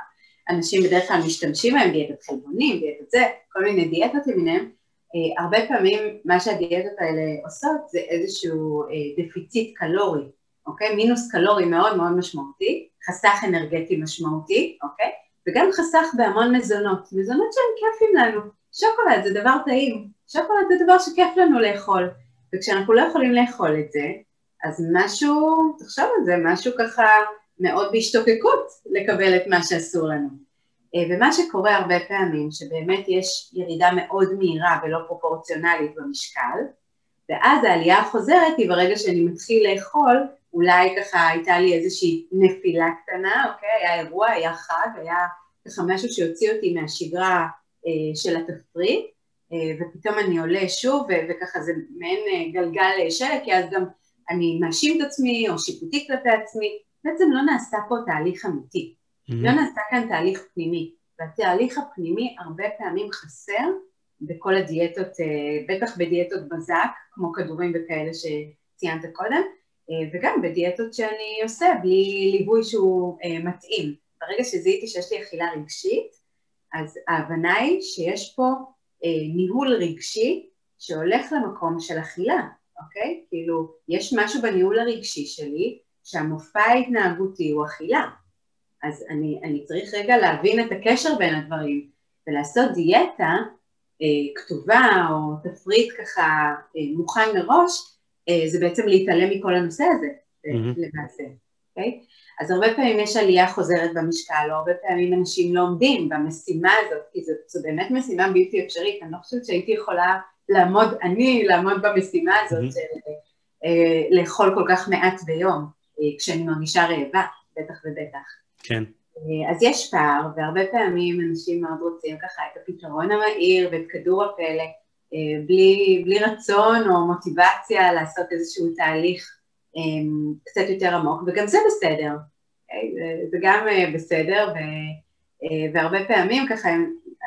אנשים בדרך כלל משתמשים בהן, דיאטות חלבונים, דיאטות זה, כל מיני דיאטות למיניהן, אה, הרבה פעמים מה שהדיאטות האלה עושות זה איזשהו אה, דפיציט קלורי, אוקיי? מינוס קלורי מאוד מאוד משמעותי, חסך אנרגטי משמעותי, אוקיי? וגם חסך בהמון מזונות, מזונות שהם כיפים לנו, שוקולד זה דבר טעים, שוקולד זה דבר שכיף לנו לאכול, וכשאנחנו לא יכולים לאכול את זה, אז משהו, תחשוב על זה, משהו ככה מאוד בהשתוקקות לקבל את מה שאסור לנו. ומה שקורה הרבה פעמים, שבאמת יש ירידה מאוד מהירה ולא פרופורציונלית במשקל, ואז העלייה החוזרת היא ברגע שאני מתחיל לאכול, אולי ככה הייתה לי איזושהי נפילה קטנה, אוקיי? היה אירוע, היה חג, היה ככה משהו שהוציא אותי מהשגרה אה, של התפריט, אה, ופתאום אני עולה שוב, וככה זה מעין אה, גלגל שלג, כי אז גם אני מאשים את עצמי או שיפוטי כלפי עצמי, בעצם לא נעשה פה תהליך אמיתי, mm-hmm. לא נעשה כאן תהליך פנימי, והתהליך הפנימי הרבה פעמים חסר בכל הדיאטות, בטח בדיאטות בזק, כמו כדורים וכאלה שציינת קודם, וגם בדיאטות שאני עושה בלי ליווי שהוא מתאים. ברגע שזיהיתי שיש לי אכילה רגשית, אז ההבנה היא שיש פה אה, ניהול רגשי שהולך למקום של אכילה, אוקיי? כאילו, יש משהו בניהול הרגשי שלי שהמופע ההתנהגותי הוא אכילה. אז אני, אני צריך רגע להבין את הקשר בין הדברים ולעשות דיאטה אה, כתובה או תפריט ככה אה, מוכן מראש, אה, זה בעצם להתעלם מכל הנושא הזה mm-hmm. למעשה, אוקיי? אז הרבה פעמים יש עלייה חוזרת במשקל, או הרבה פעמים אנשים לא עומדים במשימה הזאת, כי זו, זו באמת משימה בלתי אפשרית, אני לא חושבת שהייתי יכולה לעמוד, אני לעמוד במשימה הזאת mm-hmm. של אה, לאכול כל כך מעט ביום, אה, כשאני מרגישה רעבה, בטח ובטח. כן. אה, אז יש פער, והרבה פעמים אנשים מאוד רוצים ככה את הפתרון המהיר ואת כדור הפלא, אה, בלי, בלי רצון או מוטיבציה לעשות איזשהו תהליך קצת יותר עמוק, וגם זה בסדר, אוקיי? זה גם אה, בסדר, ו, אה, והרבה פעמים ככה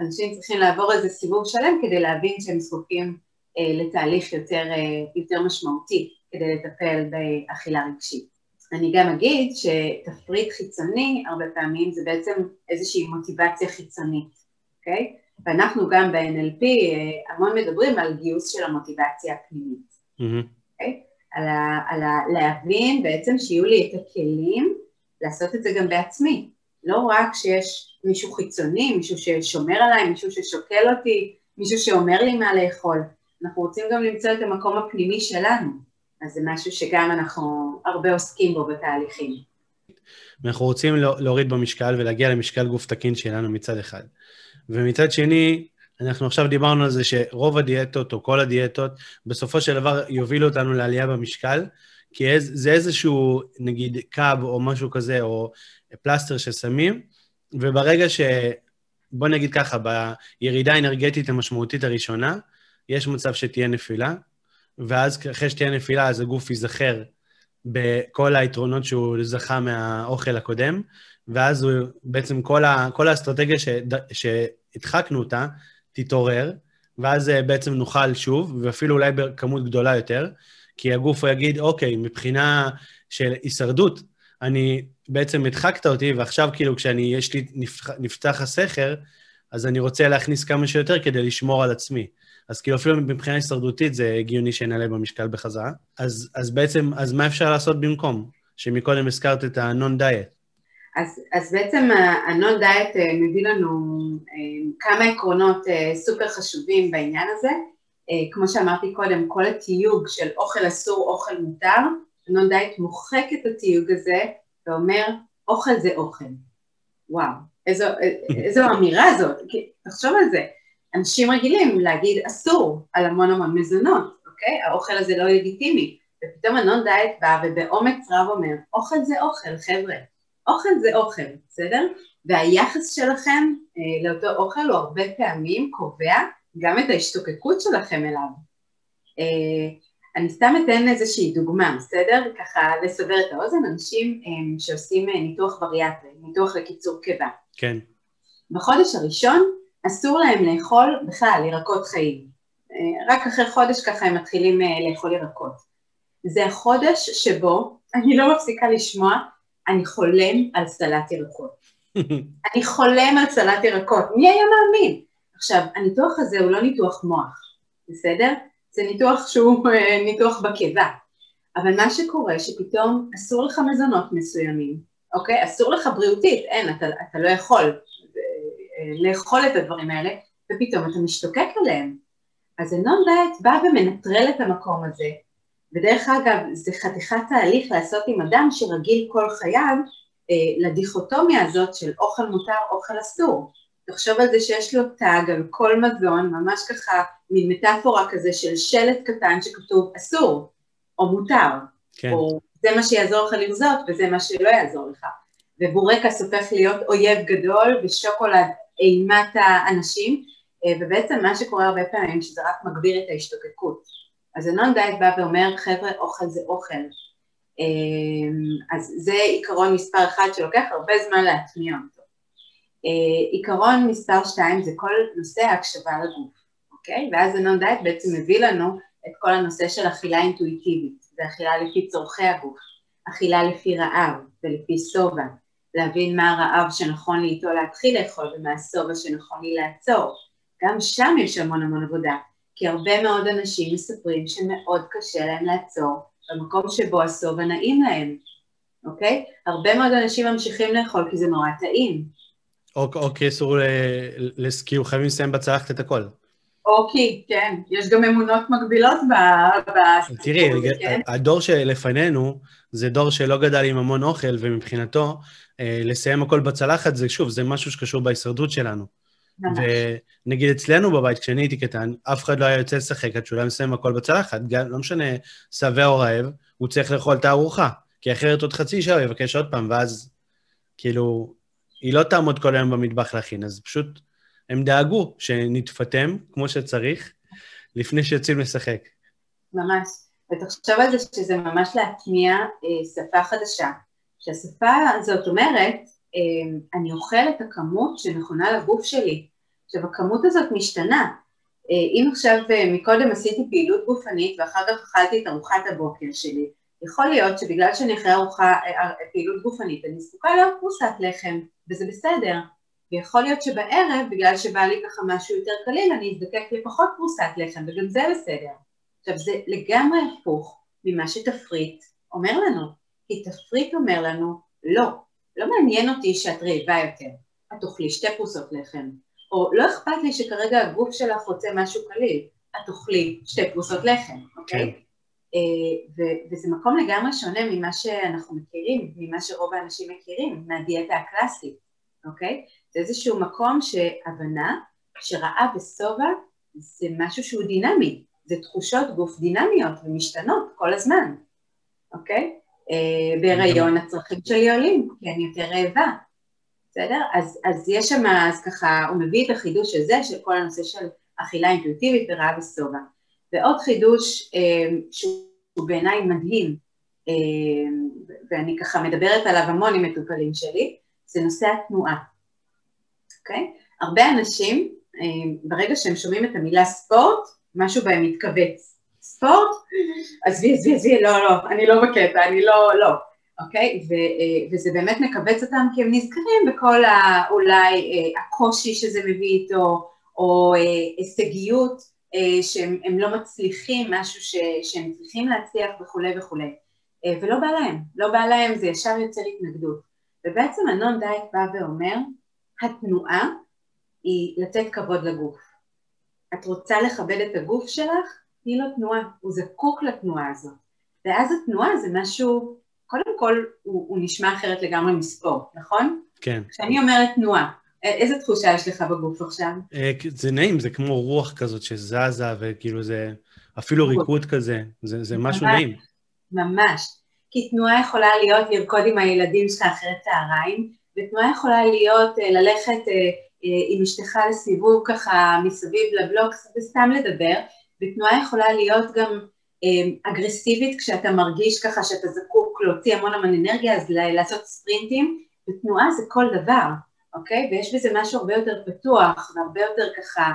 אנשים צריכים לעבור איזה סיבוב שלם כדי להבין שהם זקוקים אה, לתהליך יותר, יותר משמעותי כדי לטפל באכילה רגשית. אני גם אגיד שתפריט חיצוני הרבה פעמים זה בעצם איזושהי מוטיבציה חיצונית, אוקיי? ואנחנו גם ב-NLP המון מדברים על גיוס של המוטיבציה הפנימית, mm-hmm. אוקיי? על, ה, על ה, להבין בעצם שיהיו לי את הכלים לעשות את זה גם בעצמי. לא רק שיש מישהו חיצוני, מישהו ששומר עליי, מישהו ששוקל אותי, מישהו שאומר לי מה לאכול. אנחנו רוצים גם למצוא את המקום הפנימי שלנו. אז זה משהו שגם אנחנו הרבה עוסקים בו בתהליכים. אנחנו רוצים להוריד במשקל ולהגיע למשקל גוף תקין שלנו מצד אחד. ומצד שני, אנחנו עכשיו דיברנו על זה שרוב הדיאטות או כל הדיאטות בסופו של דבר יובילו אותנו לעלייה במשקל, כי זה איזשהו, נגיד, קאב או משהו כזה, או פלסטר ששמים, וברגע ש... בוא נגיד ככה, בירידה האנרגטית המשמעותית הראשונה, יש מצב שתהיה נפילה, ואז אחרי שתהיה נפילה, אז הגוף ייזכר בכל היתרונות שהוא זכה מהאוכל הקודם, ואז הוא, בעצם כל, ה, כל האסטרטגיה ש, שהדחקנו אותה, תתעורר, ואז אה, בעצם נאכל שוב, ואפילו אולי בכמות גדולה יותר, כי הגוף יגיד, אוקיי, מבחינה של הישרדות, אני בעצם הדחקת אותי, ועכשיו כאילו כשאני, יש לי, נפתח, נפתח הסכר, אז אני רוצה להכניס כמה שיותר כדי לשמור על עצמי. אז כאילו אפילו מבחינה הישרדותית זה הגיוני שנעלה במשקל בחזרה. אז, אז בעצם, אז מה אפשר לעשות במקום? שמקודם הזכרת את ה-non-diet. אז, אז בעצם ה-non-diet אה, מביא לנו אה, כמה עקרונות אה, סופר חשובים בעניין הזה. אה, כמו שאמרתי קודם, כל התיוג של אוכל אסור, אוכל מותר, נון דייט מוחק את התיוג הזה ואומר, אוכל זה אוכל. וואו, איזו, איזו (laughs) אמירה זאת, תחשוב על זה. אנשים רגילים להגיד אסור על המון המון מזונות, אוקיי? האוכל הזה לא לגיטימי. ופתאום הנון דייט בא ובאומץ רב אומר, אוכל זה אוכל, חבר'ה. אוכל זה אוכל, בסדר? והיחס שלכם אה, לאותו אוכל הוא הרבה פעמים קובע גם את ההשתוקקות שלכם אליו. אה, אני סתם אתן איזושהי דוגמה, בסדר? ככה לסבר את האוזן, אנשים אה, שעושים אה, ניתוח בריאטרי, ניתוח לקיצור קיבה. כן. בחודש הראשון אסור להם לאכול בכלל ירקות חיים. רק אחרי חודש ככה הם מתחילים לאכול ירקות. זה החודש שבו אני לא מפסיקה לשמוע, אני חולם על סלט ירקות. (laughs) אני חולם על סלט ירקות, מי היה מאמין? עכשיו, הניתוח הזה הוא לא ניתוח מוח, בסדר? זה ניתוח שהוא (laughs) אה, ניתוח בקיבה. אבל מה שקורה שפתאום אסור לך מזונות מסוימים, אוקיי? אסור לך בריאותית, אין, אתה, אתה לא יכול אה, לאכול את הדברים האלה, ופתאום אתה משתוקק עליהם. אז הנון דיאט בא ומנטרל את המקום הזה, ודרך אגב, זה חתיכת תהליך לעשות עם אדם שרגיל כל חייו לדיכוטומיה הזאת של אוכל מותר, אוכל אסור. תחשוב על זה שיש לו טאג על כל מזון, ממש ככה מין מטאפורה כזה של שלט קטן שכתוב אסור, או מותר, כן. או זה מה שיעזור לך לרזות וזה מה שלא יעזור לך. ובורקס הופך להיות אויב גדול ושוקולד אימת האנשים, אה, ובעצם מה שקורה הרבה פעמים שזה רק מגביר את ההשתוקקות. אז הנון דייט בא ואומר חבר'ה אוכל זה אוכל. אה, אז זה עיקרון מספר אחד שלוקח הרבה זמן להטמיע אותו. אה, עיקרון מספר שתיים זה כל נושא ההקשבה לגוף, אוקיי? ואז הנון דייט בעצם מביא לנו את כל הנושא של אכילה אינטואיטיבית, זה אכילה לפי צורכי הגוף, אכילה לפי רעב ולפי שובע, להבין מה הרעב שנכון לי איתו להתחיל לאכול ומה השובע שנכון לי לעצור. גם שם יש המון המון עבודה, כי הרבה מאוד אנשים מספרים שמאוד קשה להם לעצור במקום שבו השובע נעים להם, אוקיי? הרבה מאוד אנשים ממשיכים לאכול כי זה נורא טעים. או, או כי אסור לסקיו, חייבים לסיים בצלחת את הכל. אוקיי, כן, יש גם אמונות מגבילות בסיפור תראי, כן? הדור שלפנינו זה דור שלא גדל עם המון אוכל, ומבחינתו אה, לסיים הכל בצלחת זה, שוב, זה משהו שקשור בהישרדות שלנו. ונגיד אצלנו בבית, כשאני הייתי קטן, אף אחד לא היה יוצא לשחק עד שהוא היה מסיים הכל בצלחת. גם, לא משנה, שבע או רעב, הוא צריך לאכול את הארוחה, כי אחרת עוד חצי שעה הוא יבקש עוד פעם, ואז כאילו, היא לא תעמוד כל היום במטבח להכין, אז פשוט הם דאגו שנתפטם כמו שצריך לפני שיוצאים לשחק. ממש. ותחשוב על זה שזה ממש להטמיע אה, שפה חדשה, שהשפה הזאת אומרת, אני אוכל את הכמות שנכונה לגוף שלי. עכשיו, הכמות הזאת משתנה. אה, אם עכשיו אה, מקודם עשיתי פעילות גופנית ואחר כך אכלתי את ארוחת הבוקר שלי, יכול להיות שבגלל שאני אחרי ארוחה, אה, פעילות גופנית, אני זקוקה לעוד פרוסת לחם, וזה בסדר. ויכול להיות שבערב, בגלל שבא לי ככה משהו יותר קליל, אני אזדקק לפחות פרוסת לחם, וגם זה בסדר. עכשיו, זה לגמרי הפוך ממה שתפריט אומר לנו, כי תפריט אומר לנו, לא, לא מעניין אותי שאת רעבה יותר, את תאכלי שתי פרוסות לחם, או לא אכפת לי שכרגע הגוף שלך רוצה משהו קליל, את תאכלי שתי פרוסות לחם, אוקיי? כן. אה, וזה מקום לגמרי שונה ממה שאנחנו מכירים, ממה שרוב האנשים מכירים, מהדיאטה הקלאסית, אוקיי? זה איזשהו מקום שהבנה שרעב ושובע זה משהו שהוא דינמי, זה תחושות גוף דינמיות ומשתנות כל הזמן, אוקיי? אה, בהיריון הצרכים שלי עולים, כי אני יותר רעבה, בסדר? אז, אז יש שם, אז ככה, הוא מביא את החידוש הזה של כל הנושא של אכילה אינטואיטיבית ורעב ושובע. ועוד חידוש אה, שהוא בעיניי מדהים, אה, ואני ככה מדברת עליו המון עם מטופלים שלי, זה נושא התנועה. אוקיי? הרבה אנשים, ברגע שהם שומעים את המילה ספורט, משהו בהם מתכווץ. ספורט? עזבי, עזבי, עזבי, לא, לא, אני לא בקטע, אני לא, לא, אוקיי? ו, אה, וזה באמת מכווץ אותם כי הם נזכרים בכל ה, אולי אה, הקושי שזה מביא איתו, או הישגיות שהם לא מצליחים, משהו ש, שהם צריכים להצליח וכולי וכולי. ולא בא להם, לא בא להם, זה ישר יוצר התנגדות. ובעצם הנון דייט בא ואומר, התנועה היא לתת כבוד לגוף. את רוצה לכבד את הגוף שלך? תני לו תנועה, הוא זקוק לתנועה הזאת. ואז התנועה זה משהו, קודם כל הוא, הוא נשמע אחרת לגמרי מספורט, נכון? כן. כשאני אומרת תנועה, איזה תחושה יש לך בגוף עכשיו? אה, זה נעים, זה כמו רוח כזאת שזזה, וכאילו זה אפילו ריקוד כזה, זה, זה משהו ממש, נעים. ממש. כי תנועה יכולה להיות לרקוד עם הילדים שלך אחרי צהריים, ותנועה יכולה להיות אה, ללכת אה, עם אשתך לסיבוב ככה מסביב לבלוק וסתם לדבר, ותנועה יכולה להיות גם אגרסיבית כשאתה מרגיש ככה שאתה זקוק להוציא המון המון אנרגיה, אז לעשות ספרינטים, ותנועה זה כל דבר, אוקיי? ויש בזה משהו הרבה יותר פתוח והרבה יותר ככה,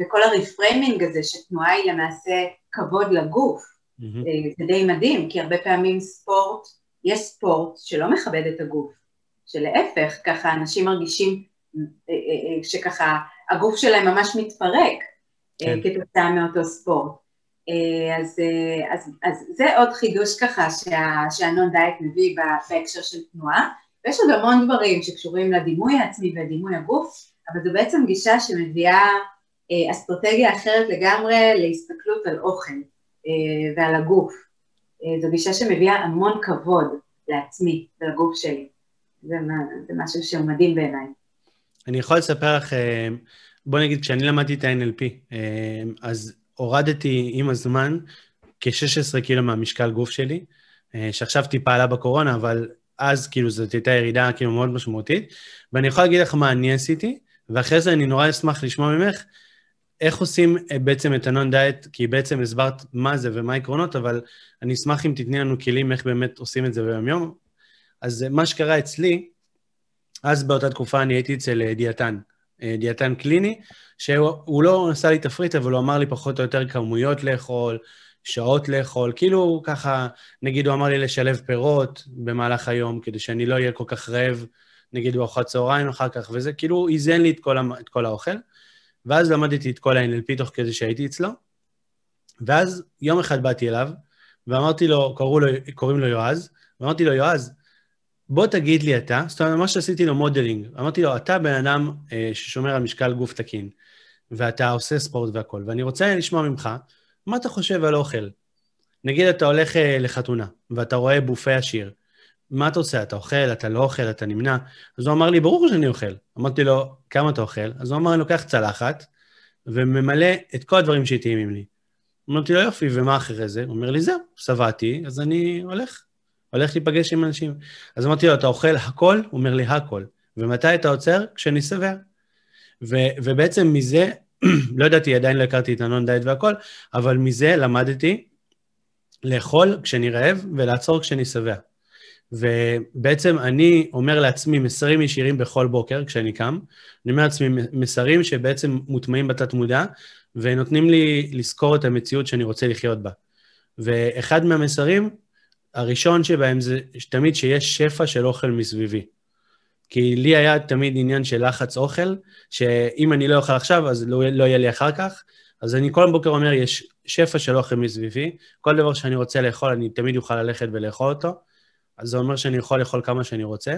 וכל הרפריימינג הזה שתנועה היא למעשה כבוד לגוף, mm-hmm. זה די מדהים, כי הרבה פעמים ספורט יש ספורט שלא מכבד את הגוף, שלהפך, ככה אנשים מרגישים אה, אה, אה, שככה הגוף שלהם ממש מתפרק כן. כתוצאה מאותו ספורט. אז, אז, אז זה עוד חידוש ככה שה, שהנון דייט מביא בהקשר של תנועה, ויש עוד המון דברים שקשורים לדימוי העצמי ודימוי הגוף, אבל זו בעצם גישה שמביאה אסטרטגיה אחרת לגמרי להסתכלות על אוכל ועל הגוף. זו גישה שמביאה המון כבוד לעצמי ולגוף שלי. זה, זה משהו שהוא מדהים בעיניי. אני יכול לספר לך, אה, בוא נגיד, כשאני למדתי את ה-NLP, אה, אז הורדתי עם הזמן כ-16 קילו מהמשקל גוף שלי, אה, שעכשיו טיפה עלה בקורונה, אבל אז כאילו זאת הייתה ירידה כאילו מאוד משמעותית, ואני יכול להגיד לך מה אני עשיתי, ואחרי זה אני נורא אשמח לשמוע ממך איך עושים בעצם את הנון דיאט, כי בעצם הסברת מה זה ומה העקרונות, אבל אני אשמח אם תתני לנו כלים איך באמת עושים את זה ביום-יום. אז מה שקרה אצלי, אז באותה תקופה אני הייתי אצל אה, דיאטן, אה, דיאטן קליני, שהוא לא עשה לי תפריט, אבל הוא אמר לי פחות או יותר כמויות לאכול, שעות לאכול, כאילו ככה, נגיד הוא אמר לי לשלב פירות במהלך היום, כדי שאני לא אהיה כל כך רעב, נגיד בארוחת צהריים אחר כך, וזה כאילו איזן לי את כל, את כל האוכל. ואז למדתי את כל ה-NLP תוך כדי שהייתי אצלו, ואז יום אחד באתי אליו, ואמרתי לו, קראו לו, קוראים לו יועז, ואמרתי לו, יועז, בוא תגיד לי אתה, זאת אומרת, ממש עשיתי לו modeling. אמרתי לו, אתה בן אדם אה, ששומר על משקל גוף תקין, ואתה עושה ספורט והכול, ואני רוצה לשמוע ממך, מה אתה חושב על אוכל? נגיד אתה הולך אה, לחתונה, ואתה רואה בופה עשיר, מה אתה עושה? אתה אוכל, אתה לא אוכל, אתה נמנע? אז הוא אמר לי, ברור שאני אוכל. אמרתי לו, כמה אתה אוכל? אז הוא אמר, אני לוקח צלחת, וממלא את כל הדברים שטעימים לי. אמרתי לו, יופי, ומה אחרי זה? הוא אומר לי, זהו, שבעתי, אז אני הולך. הולך להיפגש עם אנשים. אז אמרתי לו, אתה אוכל הכל? הוא אומר לי, הכל. ומתי אתה עוצר? כשאני שבע. ובעצם מזה, (clears throat) לא ידעתי, עדיין לא הכרתי את הנון דיאט והכל, אבל מזה למדתי לאכול כשאני רעב ולעצור כשאני שבע. ובעצם אני אומר לעצמי מסרים ישירים בכל בוקר כשאני קם. אני אומר לעצמי מסרים שבעצם מוטמעים בתת-מודע, ונותנים לי לזכור את המציאות שאני רוצה לחיות בה. ואחד מהמסרים הראשון שבהם זה תמיד שיש שפע של אוכל מסביבי. כי לי היה תמיד עניין של לחץ אוכל, שאם אני לא אוכל עכשיו, אז לא, לא יהיה לי אחר כך. אז אני כל בוקר אומר, יש שפע של אוכל מסביבי, כל דבר שאני רוצה לאכול, אני תמיד אוכל ללכת ולאכול אותו, אז זה אומר שאני יכול לאכול כמה שאני רוצה.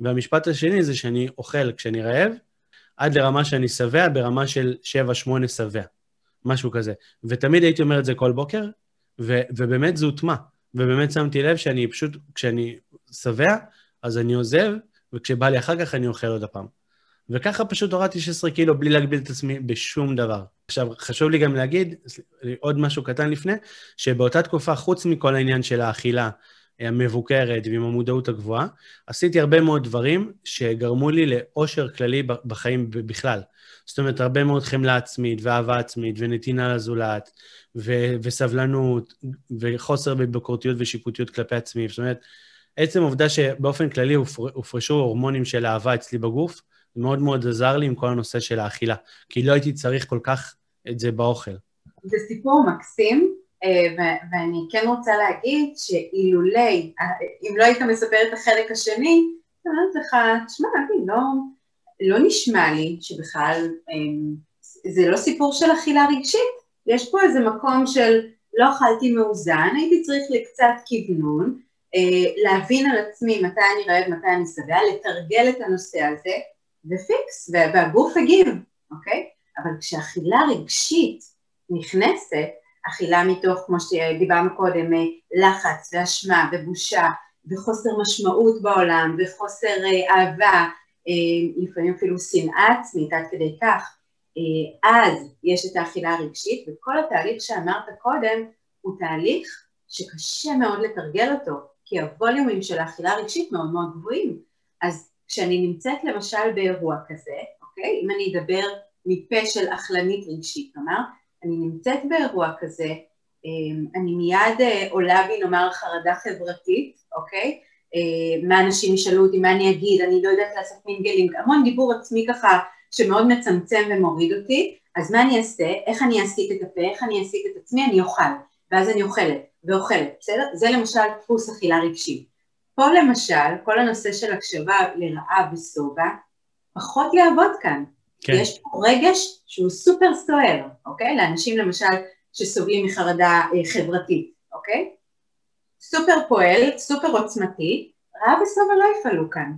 והמשפט השני זה שאני אוכל כשאני רעב, עד לרמה שאני שבע, ברמה של 7-8 שבע, משהו כזה. ותמיד הייתי אומר את זה כל בוקר, ו- ובאמת זה הוטמע. ובאמת שמתי לב שאני פשוט, כשאני שבע, אז אני עוזב, וכשבא לי אחר כך אני אוכל עוד הפעם. וככה פשוט הורדתי 16 קילו בלי להגביל את עצמי בשום דבר. עכשיו, חשוב לי גם להגיד, עוד משהו קטן לפני, שבאותה תקופה, חוץ מכל העניין של האכילה המבוקרת ועם המודעות הגבוהה, עשיתי הרבה מאוד דברים שגרמו לי לאושר כללי בחיים בכלל. זאת אומרת, הרבה מאוד חמלה עצמית ואהבה עצמית ונתינה לזולת, ו- וסבלנות, וחוסר בביקורתיות ושיפוטיות כלפי עצמי. זאת אומרת, עצם העובדה שבאופן כללי הופרשו הורמונים של אהבה אצלי בגוף, מאוד מאוד עזר לי עם כל הנושא של האכילה, כי לא הייתי צריך כל כך את זה באוכל. זה סיפור מקסים, אה, ואני כן רוצה להגיד שאילולי, אה, אם לא היית מספר את החלק השני, אני אומרת לך, תשמע, לא, לא נשמע לי שבכלל אה, זה לא סיפור של אכילה רגשית, יש פה איזה מקום של לא אכלתי מאוזן, הייתי צריך לקצת כוונון, להבין על עצמי מתי אני רעב, מתי אני שבע, לתרגל את הנושא הזה, ופיקס, והגוף הגיב, אוקיי? אבל כשאכילה רגשית נכנסת, אכילה מתוך, כמו שדיברנו קודם, לחץ ואשמה ובושה וחוסר משמעות בעולם וחוסר אהבה, לפעמים אפילו שנאה עצמית עד כדי כך, אז יש את האכילה הרגשית וכל התהליך שאמרת קודם הוא תהליך שקשה מאוד לתרגל אותו כי הווליומים של האכילה הרגשית מאוד מאוד גבוהים אז כשאני נמצאת למשל באירוע כזה, אוקיי? אם אני אדבר מפה של אכלנית רגשית, כלומר, אני נמצאת באירוע כזה, אמ, אני מיד אה, עולה בי נאמר חרדה חברתית, אוקיי? אה, מה אנשים ישאלו אותי, מה אני אגיד, אני לא יודעת לעשות מינגלים, המון דיבור עצמי ככה שמאוד מצמצם ומוריד אותי, אז מה אני אעשה, איך אני אעסיק את הפה, איך אני אעסיק את עצמי, אני אוכל, ואז אני אוכלת ואוכלת, בסדר? זה למשל דפוס אכילה רגשית. פה למשל, כל הנושא של הקשבה לרעב ושובע, פחות יעבוד כאן. כן. יש פה רגש שהוא סופר סוער, אוקיי? לאנשים למשל שסובלים מחרדה אה, חברתית, אוקיי? סופר פועל, סופר עוצמתי, רעב ושובע לא יפעלו כאן,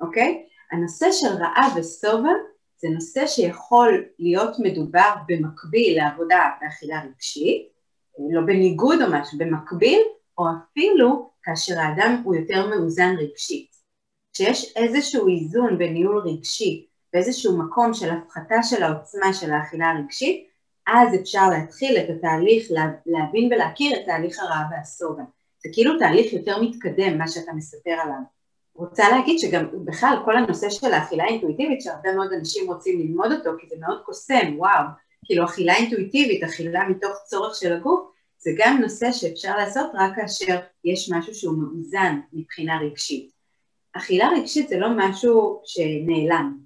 אוקיי? הנושא של רעב ושובע זה נושא שיכול להיות מדובר במקביל לעבודה באכילה רגשית, לא בניגוד או משהו, במקביל, או אפילו כאשר האדם הוא יותר מאוזן רגשית. כשיש איזשהו איזון בניהול רגשי באיזשהו מקום של הפחתה של העוצמה של האכילה הרגשית, אז אפשר להתחיל את התהליך, להבין ולהכיר את תהליך הרעב והסובה. זה כאילו תהליך יותר מתקדם, מה שאתה מספר עליו. רוצה להגיד שגם בכלל כל הנושא של האכילה האינטואיטיבית, שהרבה מאוד אנשים רוצים ללמוד אותו, כי זה מאוד קוסם, וואו, כאילו אכילה אינטואיטיבית, אכילה מתוך צורך של הגוף, זה גם נושא שאפשר לעשות רק כאשר יש משהו שהוא מאוזן מבחינה רגשית. אכילה רגשית זה לא משהו שנעלם,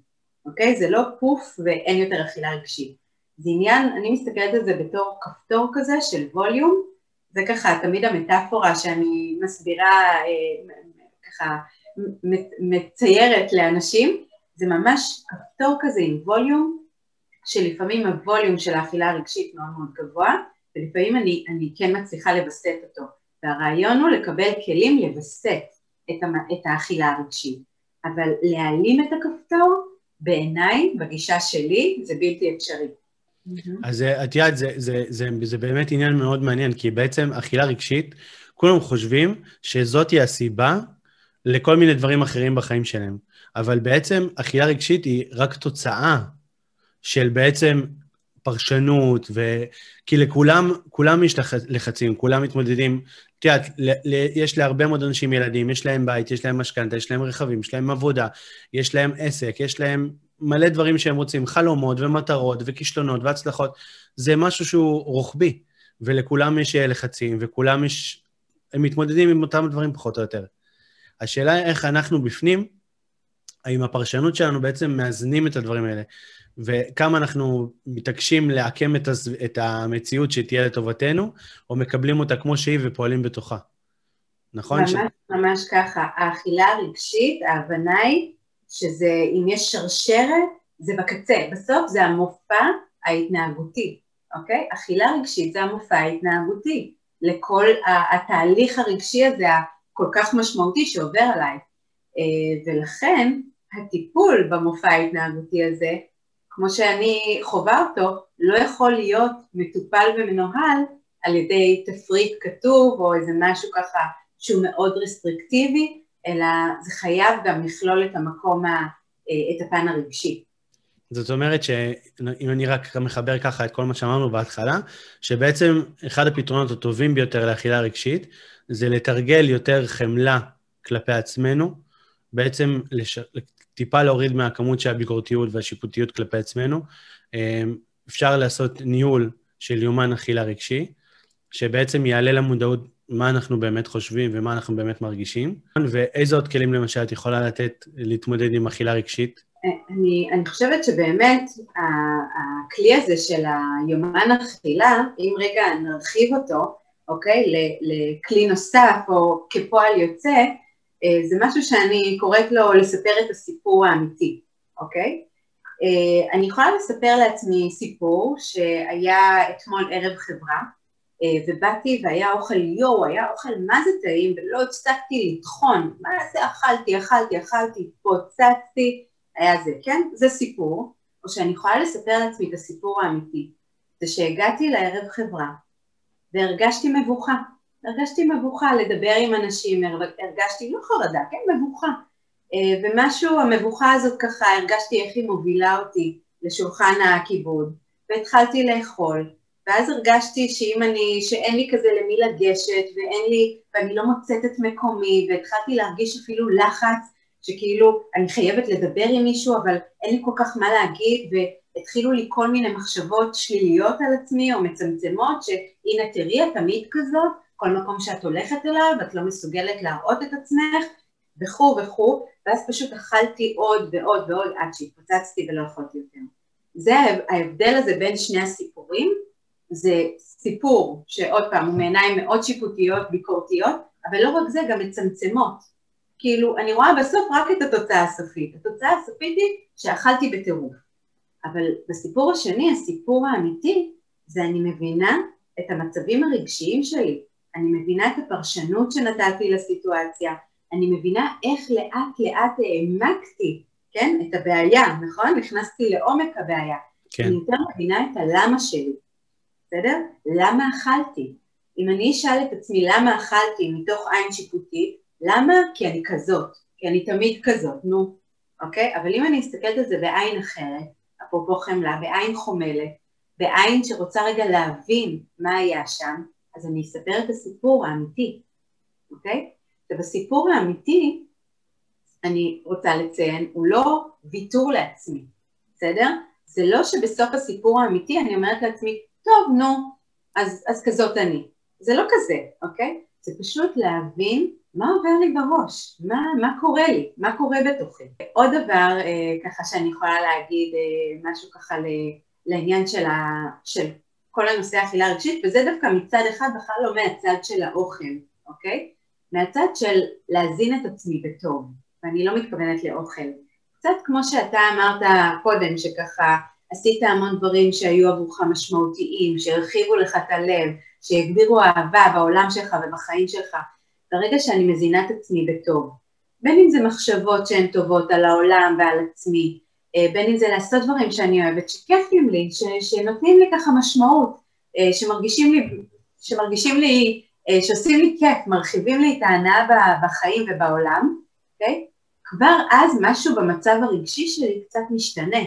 אוקיי? זה לא פוף ואין יותר אכילה רגשית. זה עניין, אני מסתכלת על זה בתור כפתור כזה של ווליום, זה ככה תמיד המטאפורה שאני מסבירה, אה, ככה מציירת לאנשים, זה ממש כפתור כזה עם ווליום, שלפעמים הווליום של האכילה הרגשית מאוד מאוד גבוה, ולפעמים אני, אני כן מצליחה לווסת אותו. והרעיון הוא לקבל כלים לווסת את, את האכילה הרגשית. אבל להעלים את הכפתור, בעיניי, בגישה שלי, זה בלתי אפשרי. אז את יודעת, זה, זה, זה, זה באמת עניין מאוד מעניין, כי בעצם אכילה רגשית, כולם חושבים שזאתי הסיבה לכל מיני דברים אחרים בחיים שלהם. אבל בעצם אכילה רגשית היא רק תוצאה של בעצם פרשנות, ו... כי לכולם, כולם יש לחצים, כולם מתמודדים. את יודעת, יש להרבה מאוד אנשים ילדים, יש להם בית, יש להם משכנתה, יש להם רכבים, יש להם עבודה, יש להם עסק, יש להם מלא דברים שהם רוצים, חלומות ומטרות וכישלונות והצלחות. זה משהו שהוא רוחבי, ולכולם יש לחצים, וכולם יש... הם מתמודדים עם אותם דברים פחות או יותר. השאלה היא איך אנחנו בפנים, האם הפרשנות שלנו בעצם מאזנים את הדברים האלה. וכמה אנחנו מתעקשים לעקם את, הז... את המציאות שתהיה לטובתנו, או מקבלים אותה כמו שהיא ופועלים בתוכה. נכון? ממש, ש... ממש ככה. האכילה הרגשית, ההבנה היא שזה, אם יש שרשרת, זה בקצה. בסוף זה המופע ההתנהגותי, אוקיי? אכילה רגשית זה המופע ההתנהגותי. לכל התהליך הרגשי הזה, הכל כך משמעותי שעובר עליי. אה, ולכן, הטיפול במופע ההתנהגותי הזה כמו שאני חווה אותו, לא יכול להיות מטופל ומנוהל על ידי תפריט כתוב או איזה משהו ככה שהוא מאוד רסטריקטיבי, אלא זה חייב גם לכלול את המקום, ה, אה, את הפן הרגשי. זאת אומרת שאם אני רק מחבר ככה את כל מה שאמרנו בהתחלה, שבעצם אחד הפתרונות הטובים ביותר לאכילה רגשית זה לתרגל יותר חמלה כלפי עצמנו, בעצם לש... טיפה להוריד מהכמות של הביקורתיות והשיפוטיות כלפי עצמנו. אמ, אפשר לעשות ניהול של יומן אכילה רגשי, שבעצם יעלה למודעות מה אנחנו באמת חושבים ומה אנחנו באמת מרגישים, ואיזה עוד כלים למשל את יכולה לתת להתמודד עם אכילה רגשית? אני, אני חושבת שבאמת הכלי הזה של היומן אכילה, אם רגע נרחיב אותו, אוקיי, לכלי נוסף או כפועל יוצא, אה, זה משהו שאני קוראת לו לספר את הסיפור האמיתי, אוקיי? אה, אני יכולה לספר לעצמי סיפור שהיה אתמול ערב חברה, אה, ובאתי והיה אוכל יואו, היה אוכל מה זה טעים, ולא הפסקתי לטחון, מה זה אכלתי, אכלתי, אכלתי, פוצצתי, היה זה, כן? זה סיפור, או שאני יכולה לספר לעצמי את הסיפור האמיתי, זה שהגעתי לערב חברה והרגשתי מבוכה, הרגשתי מבוכה לדבר עם אנשים, הרגשתי לא חרדה, כן, מבוכה. אה, ומשהו, המבוכה הזאת ככה, הרגשתי איך היא מובילה אותי לשולחן הכיבוד, והתחלתי לאכול, ואז הרגשתי שאם אני, שאין לי כזה למי לגשת, ואין לי, ואני לא מוצאת את מקומי, והתחלתי להרגיש אפילו לחץ, שכאילו אני חייבת לדבר עם מישהו, אבל אין לי כל כך מה להגיד, והתחילו לי כל מיני מחשבות שליליות על עצמי, או מצמצמות, שהנה תראי, את תמיד כזאת, כל מקום שאת הולכת אליו, את לא מסוגלת להראות את עצמך, וכו' וכו', ואז פשוט אכלתי עוד ועוד ועוד עד שהתפוצצתי ולא יכולתי יותר. זה ההבדל הזה בין שני הסיפורים, זה סיפור שעוד פעם הוא מעיניים מאוד שיפוטיות, ביקורתיות, אבל לא רק זה, גם מצמצמות. כאילו, אני רואה בסוף רק את התוצאה הסופית. התוצאה הסופית היא שאכלתי בטירוף. אבל בסיפור השני, הסיפור האמיתי, זה אני מבינה את המצבים הרגשיים שלי, אני מבינה את הפרשנות שנתתי לסיטואציה, אני מבינה איך לאט לאט העמקתי, כן, את הבעיה, נכון? נכנסתי לעומק הבעיה. כן. אני יותר מבינה את הלמה שלי, בסדר? למה אכלתי? אם אני אשאל את עצמי למה אכלתי מתוך עין שיפוטית, למה? כי אני כזאת, כי אני תמיד כזאת, נו, אוקיי? אבל אם אני אסתכלת על זה בעין אחרת, אפרופו חמלה, בעין חומלת, בעין שרוצה רגע להבין מה היה שם, אז אני אספר את הסיפור האמיתי, אוקיי? ובסיפור האמיתי, אני רוצה לציין, הוא לא ויתור לעצמי, בסדר? זה לא שבסוף הסיפור האמיתי אני אומרת לעצמי, טוב, נו, אז, אז כזאת אני. זה לא כזה, אוקיי? זה פשוט להבין מה עובר לי בראש, מה, מה קורה לי, מה קורה בתוכי. עוד דבר, אה, ככה שאני יכולה להגיד אה, משהו ככה ל, לעניין של, ה, של כל הנושא האכילה הרגשית, וזה דווקא מצד אחד בכלל לא מהצד של האוכל, אוקיי? מהצד של להזין את עצמי בטוב, ואני לא מתכוונת לאוכל. קצת כמו שאתה אמרת קודם, שככה עשית המון דברים שהיו עבורך משמעותיים, שהרחיבו לך את הלב, שהגבירו אהבה בעולם שלך ובחיים שלך. ברגע שאני מזינה את עצמי בטוב, בין אם זה מחשבות שהן טובות על העולם ועל עצמי, אה, בין אם זה לעשות דברים שאני אוהבת, שכיפים לי, ש, שנותנים לי ככה משמעות, אה, שמרגישים לי, שמרגישים לי, אה, שעושים לי כיף, מרחיבים לי את ההנאה בחיים ובעולם, אוקיי? Okay? כבר אז משהו במצב הרגשי שלי קצת משתנה.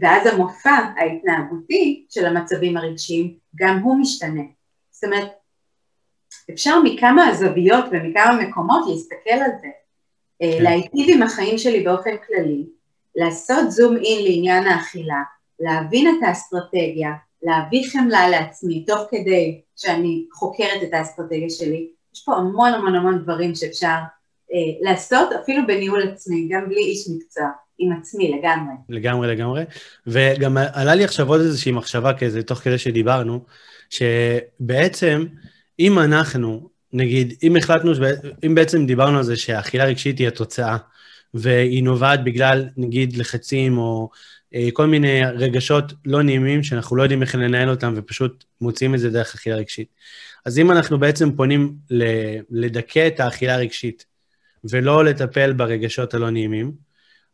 ואז המופע ההתנהגותי של המצבים הרגשיים, גם הוא משתנה. זאת אומרת, אפשר מכמה זוויות ומכמה מקומות להסתכל על זה. כן. להיטיב עם החיים שלי באופן כללי, לעשות זום אין לעניין האכילה, להבין את האסטרטגיה, להביא חמלה לעצמי תוך כדי שאני חוקרת את האסטרטגיה שלי, יש פה המון המון המון דברים שאפשר אה, לעשות אפילו בניהול עצמי, גם בלי איש מקצוע. עם עצמי לגמרי. לגמרי, לגמרי. וגם עלה לי עכשיו עוד איזושהי מחשבה כזה, תוך כדי שדיברנו, שבעצם, אם אנחנו, נגיד, אם החלטנו, אם בעצם דיברנו על זה שהאכילה רגשית היא התוצאה, והיא נובעת בגלל, נגיד, לחצים או אה, כל מיני רגשות לא נעימים שאנחנו לא יודעים איך לנהל אותם ופשוט מוצאים את זה דרך אכילה רגשית. אז אם אנחנו בעצם פונים לדכא את האכילה הרגשית ולא לטפל ברגשות הלא נעימים,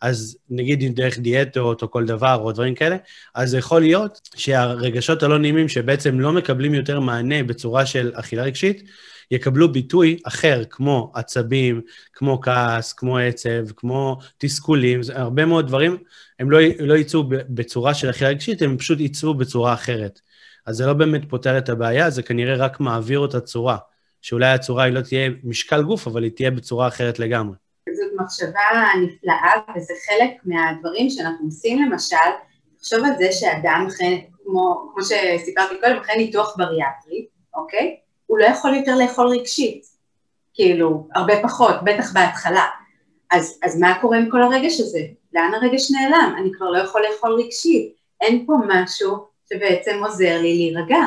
אז נגיד דרך דיאטות או כל דבר או דברים כאלה, אז יכול להיות שהרגשות הלא נעימים שבעצם לא מקבלים יותר מענה בצורה של אכילה רגשית, יקבלו ביטוי אחר, כמו עצבים, כמו כעס, כמו עצב, כמו תסכולים, הרבה מאוד דברים, הם לא, לא יצאו בצורה של אכילה רגשית, הם פשוט יצאו בצורה אחרת. אז זה לא באמת פותר את הבעיה, זה כנראה רק מעביר אותה צורה. שאולי הצורה היא לא תהיה משקל גוף, אבל היא תהיה בצורה אחרת לגמרי. זאת מחשבה נפלאה, וזה חלק מהדברים שאנחנו עושים למשל, לחשוב על זה שאדם אחרי, כמו, כמו שסיפרתי קודם, אחרי ניתוח בריאטרי, אוקיי? הוא לא יכול יותר לאכול רגשית, כאילו, הרבה פחות, בטח בהתחלה. אז, אז מה קורה עם כל הרגש הזה? לאן הרגש נעלם? אני כבר לא יכול לאכול רגשית. אין פה משהו שבעצם עוזר לי להירגע.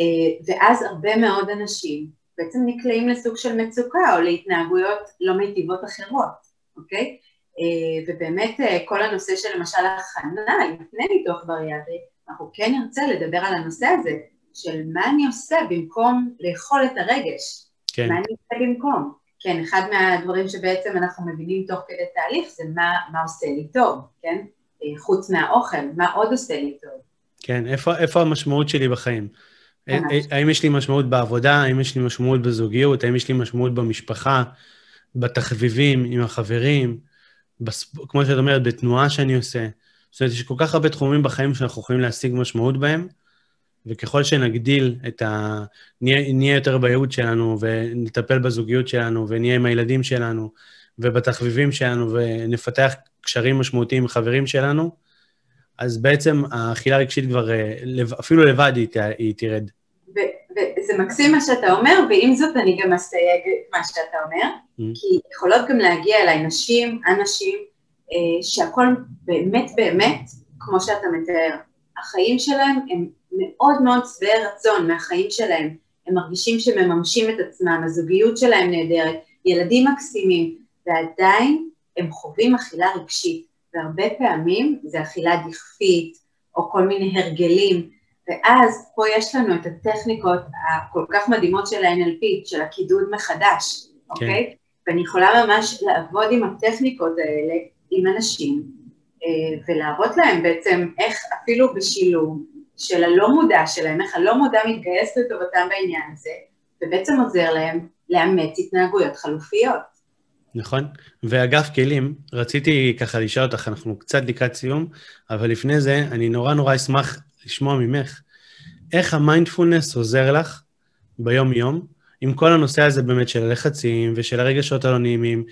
אה, ואז הרבה מאוד אנשים בעצם נקלעים לסוג של מצוקה או להתנהגויות לא מיטיבות אחרות, אוקיי? אה, ובאמת אה, כל הנושא של למשל הכנה לפני ניתוח בריאטרי, אנחנו כן נרצה לדבר על הנושא הזה, של מה אני עושה במקום לאכול את הרגש, כן. מה אני עושה במקום. כן, אחד מהדברים שבעצם אנחנו מבינים תוך כדי תהליך זה מה, מה עושה לי טוב, כן? אה, חוץ מהאוכל, מה עוד עושה לי טוב. כן, איפה, איפה המשמעות שלי בחיים? האם יש לי משמעות בעבודה, האם יש לי משמעות בזוגיות, האם יש לי משמעות במשפחה, בתחביבים, עם החברים, בספ... כמו שאת אומרת, בתנועה שאני עושה. זאת אומרת, יש כל כך הרבה תחומים בחיים שאנחנו יכולים להשיג משמעות בהם, וככל שנגדיל את ה... נהיה, נהיה יותר בייעוד שלנו, ונטפל בזוגיות שלנו, ונהיה עם הילדים שלנו, ובתחביבים שלנו, ונפתח קשרים משמעותיים עם חברים שלנו, אז בעצם האכילה הרגשית כבר, אה, אפילו לבד היא, היא תרד. וזה מקסים מה שאתה אומר, ועם זאת אני גם אסייג מה שאתה אומר, mm. כי יכולות גם להגיע אליי נשים, אנשים, אה, שהכל באמת באמת, כמו שאתה מתאר, החיים שלהם הם מאוד מאוד שבעי רצון מהחיים שלהם, הם מרגישים שמממשים את עצמם, הזוגיות שלהם נהדרת, ילדים מקסימים, ועדיין הם חווים אכילה רגשית, והרבה פעמים זה אכילה דכפית, או כל מיני הרגלים, ואז פה יש לנו את הטכניקות הכל כך מדהימות של ה-NLP, של הקידוד מחדש, כן. אוקיי? ואני יכולה ממש לעבוד עם הטכניקות האלה, עם אנשים, אה, ולהראות להם בעצם איך אפילו בשילוב של הלא מודע שלהם, איך הלא מודע מתגייס לטובתם בעניין הזה, ובעצם עוזר להם לאמץ התנהגויות חלופיות. נכון, ואגף כלים, רציתי ככה לשאול אותך, אנחנו קצת לקראת סיום, אבל לפני זה, אני נורא נורא אשמח לשמוע ממך, איך המיינדפולנס עוזר לך ביום-יום, עם כל הנושא הזה באמת של הלחצים ושל הרגשות הלא נעימים,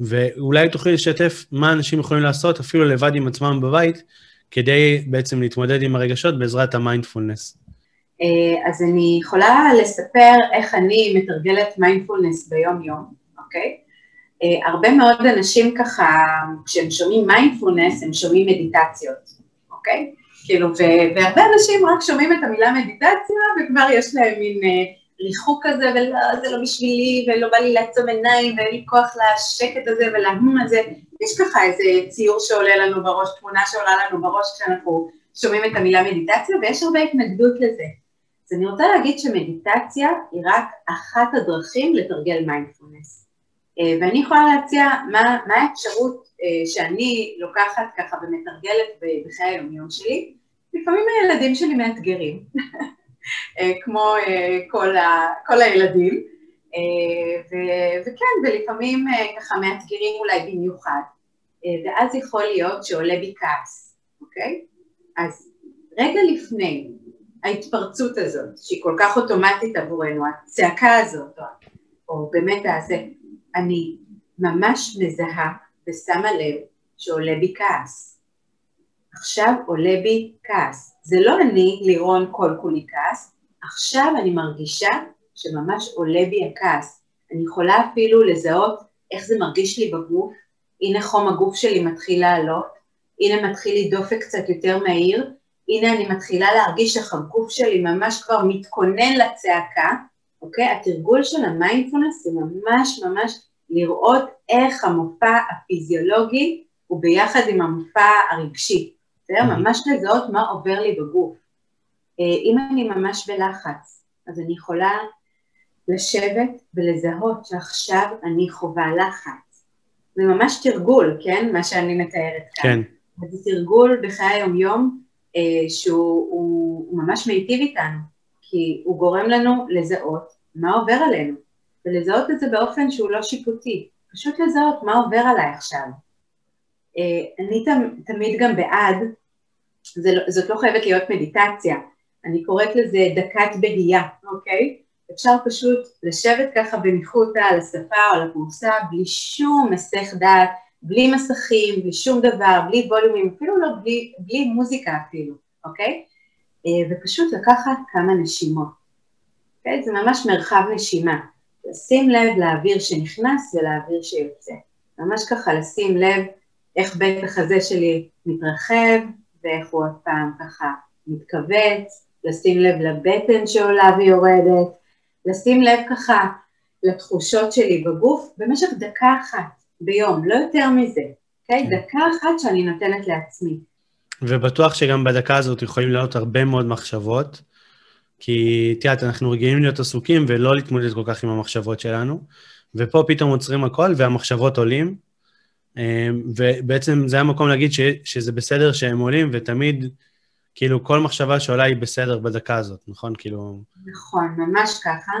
ואולי תוכלי לשתף מה אנשים יכולים לעשות אפילו לבד עם עצמם בבית, כדי בעצם להתמודד עם הרגשות בעזרת המיינדפולנס. אה, אז אני יכולה לספר איך אני מתרגלת מיינדפולנס ביום-יום, אוקיי? אה, הרבה מאוד אנשים ככה, כשהם שומעים מיינדפולנס, הם שומעים מדיטציות, אוקיי? כאילו, והרבה אנשים רק שומעים את המילה מדיטציה וכבר יש להם מין אה, ריחוק כזה, ולא, זה לא בשבילי, ולא בא לי לעצום עיניים, ואין לי כוח לשקט הזה ולהום הזה. יש ככה איזה ציור שעולה לנו בראש, תמונה שעולה לנו בראש כשאנחנו שומעים את המילה מדיטציה, ויש הרבה התנגדות לזה. אז אני רוצה להגיד שמדיטציה היא רק אחת הדרכים לתרגל מיינדפולנס. אה, ואני יכולה להציע מה, מה האפשרות אה, שאני לוקחת ככה ומתרגלת בחיי היומיום שלי. לפעמים הילדים שלי מאתגרים, (laughs) אה, כמו כל, ה, כל הילדים, ו, וכן, ולפעמים ככה מאתגרים אולי במיוחד, ואז יכול להיות שעולה בי כעס, אוקיי? אז רגע לפני ההתפרצות הזאת, שהיא כל כך אוטומטית עבורנו, הצעקה הזאת, או, או באמת הזה, אני ממש מזהה ושמה לב שעולה בי כעס. עכשיו עולה בי כעס. זה לא אני, לירון, כל כולי כעס, עכשיו אני מרגישה שממש עולה בי הכעס. אני יכולה אפילו לזהות איך זה מרגיש לי בגוף, הנה חום הגוף שלי מתחיל לעלות, הנה מתחיל לי דופק קצת יותר מהיר, הנה אני מתחילה להרגיש איך הגוף שלי ממש כבר מתכונן לצעקה, אוקיי? התרגול של המיינדפולנס זה ממש ממש לראות איך המופע הפיזיולוגי הוא ביחד עם המופע הרגשי, בסדר? ממש לזהות מה עובר לי בגוף. אה, אם אני ממש בלחץ, אז אני יכולה לשבת ולזהות שעכשיו אני חווה לחץ. זה ממש תרגול, כן? מה שאני מתארת כאן. כן. זה תרגול בחיי היום-יום אה, שהוא הוא, הוא ממש מיטיב איתנו, כי הוא גורם לנו לזהות מה עובר עלינו. ולזהות את זה באופן שהוא לא שיפוטי, פשוט לזהות מה עובר עליי עכשיו. אה, אני תמיד גם בעד, לא, זאת לא חייבת להיות מדיטציה, אני קוראת לזה דקת בהייה, אוקיי? אפשר פשוט לשבת ככה בניחותא על השפה או על הפרוסה בלי שום מסך דעת, בלי מסכים, בלי שום דבר, בלי ווליומים, אפילו לא בלי, בלי מוזיקה אפילו, אוקיי? אה, ופשוט לקחת כמה נשימות, אוקיי? זה ממש מרחב נשימה. לשים לב לאוויר שנכנס ולאוויר שיוצא. ממש ככה לשים לב איך בית החזה שלי מתרחב ואיך הוא עוד פעם ככה מתכווץ, לשים לב לבטן שעולה ויורדת, לשים לב ככה לתחושות שלי בגוף במשך דקה אחת ביום, לא יותר מזה, אוקיי? Okay? כן. דקה אחת שאני נותנת לעצמי. ובטוח שגם בדקה הזאת יכולים לעלות הרבה מאוד מחשבות, כי את יודעת, אנחנו רגילים להיות עסוקים ולא להתמודד כל כך עם המחשבות שלנו, ופה פתאום עוצרים הכל והמחשבות עולים, אמ, ובעצם זה המקום להגיד ש, שזה בסדר שהם עולים, ותמיד, כאילו, כל מחשבה שעולה היא בסדר בדקה הזאת, נכון? כאילו... נכון, ממש ככה,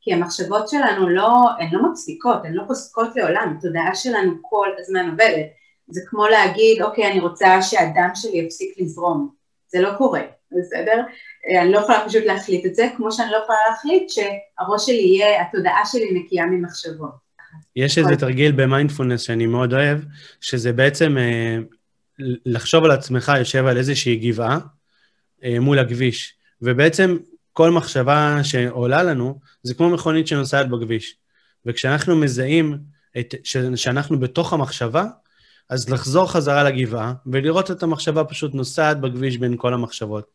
כי המחשבות שלנו לא, הן לא מפסיקות, הן לא פוסקות לעולם, התודעה שלנו כל הזמן עובדת. זה כמו להגיד, אוקיי, אני רוצה שהדם שלי יפסיק לזרום. זה לא קורה, בסדר? אה, אני לא יכולה פשוט להחליט את זה, כמו שאני לא יכולה להחליט שהראש שלי יהיה, התודעה שלי נקייה ממחשבות. יש איזה תרגיל במיינדפולנס שאני מאוד אוהב, שזה בעצם אה, לחשוב על עצמך יושב על איזושהי גבעה אה, מול הכביש, ובעצם כל מחשבה שעולה לנו, זה כמו מכונית שנוסעת בכביש. וכשאנחנו מזהים את, שאנחנו בתוך המחשבה, אז לחזור חזרה לגבעה ולראות את המחשבה פשוט נוסעת בכביש בין כל המחשבות.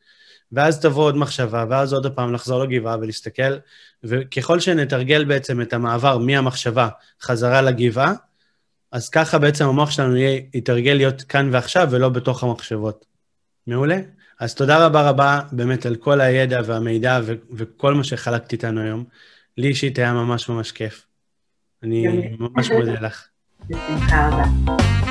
ואז תבוא עוד מחשבה, ואז עוד פעם לחזור לגבעה ולהסתכל, וככל שנתרגל בעצם את המעבר מהמחשבה חזרה לגבעה, אז ככה בעצם המוח שלנו יהיה, יתרגל להיות כאן ועכשיו ולא בתוך המחשבות. מעולה? אז תודה רבה רבה באמת על כל הידע והמידע ו- וכל מה שחלקת איתנו היום. לי אישית היה ממש ממש כיף. אני ממש מודה לך. בשמחה רבה.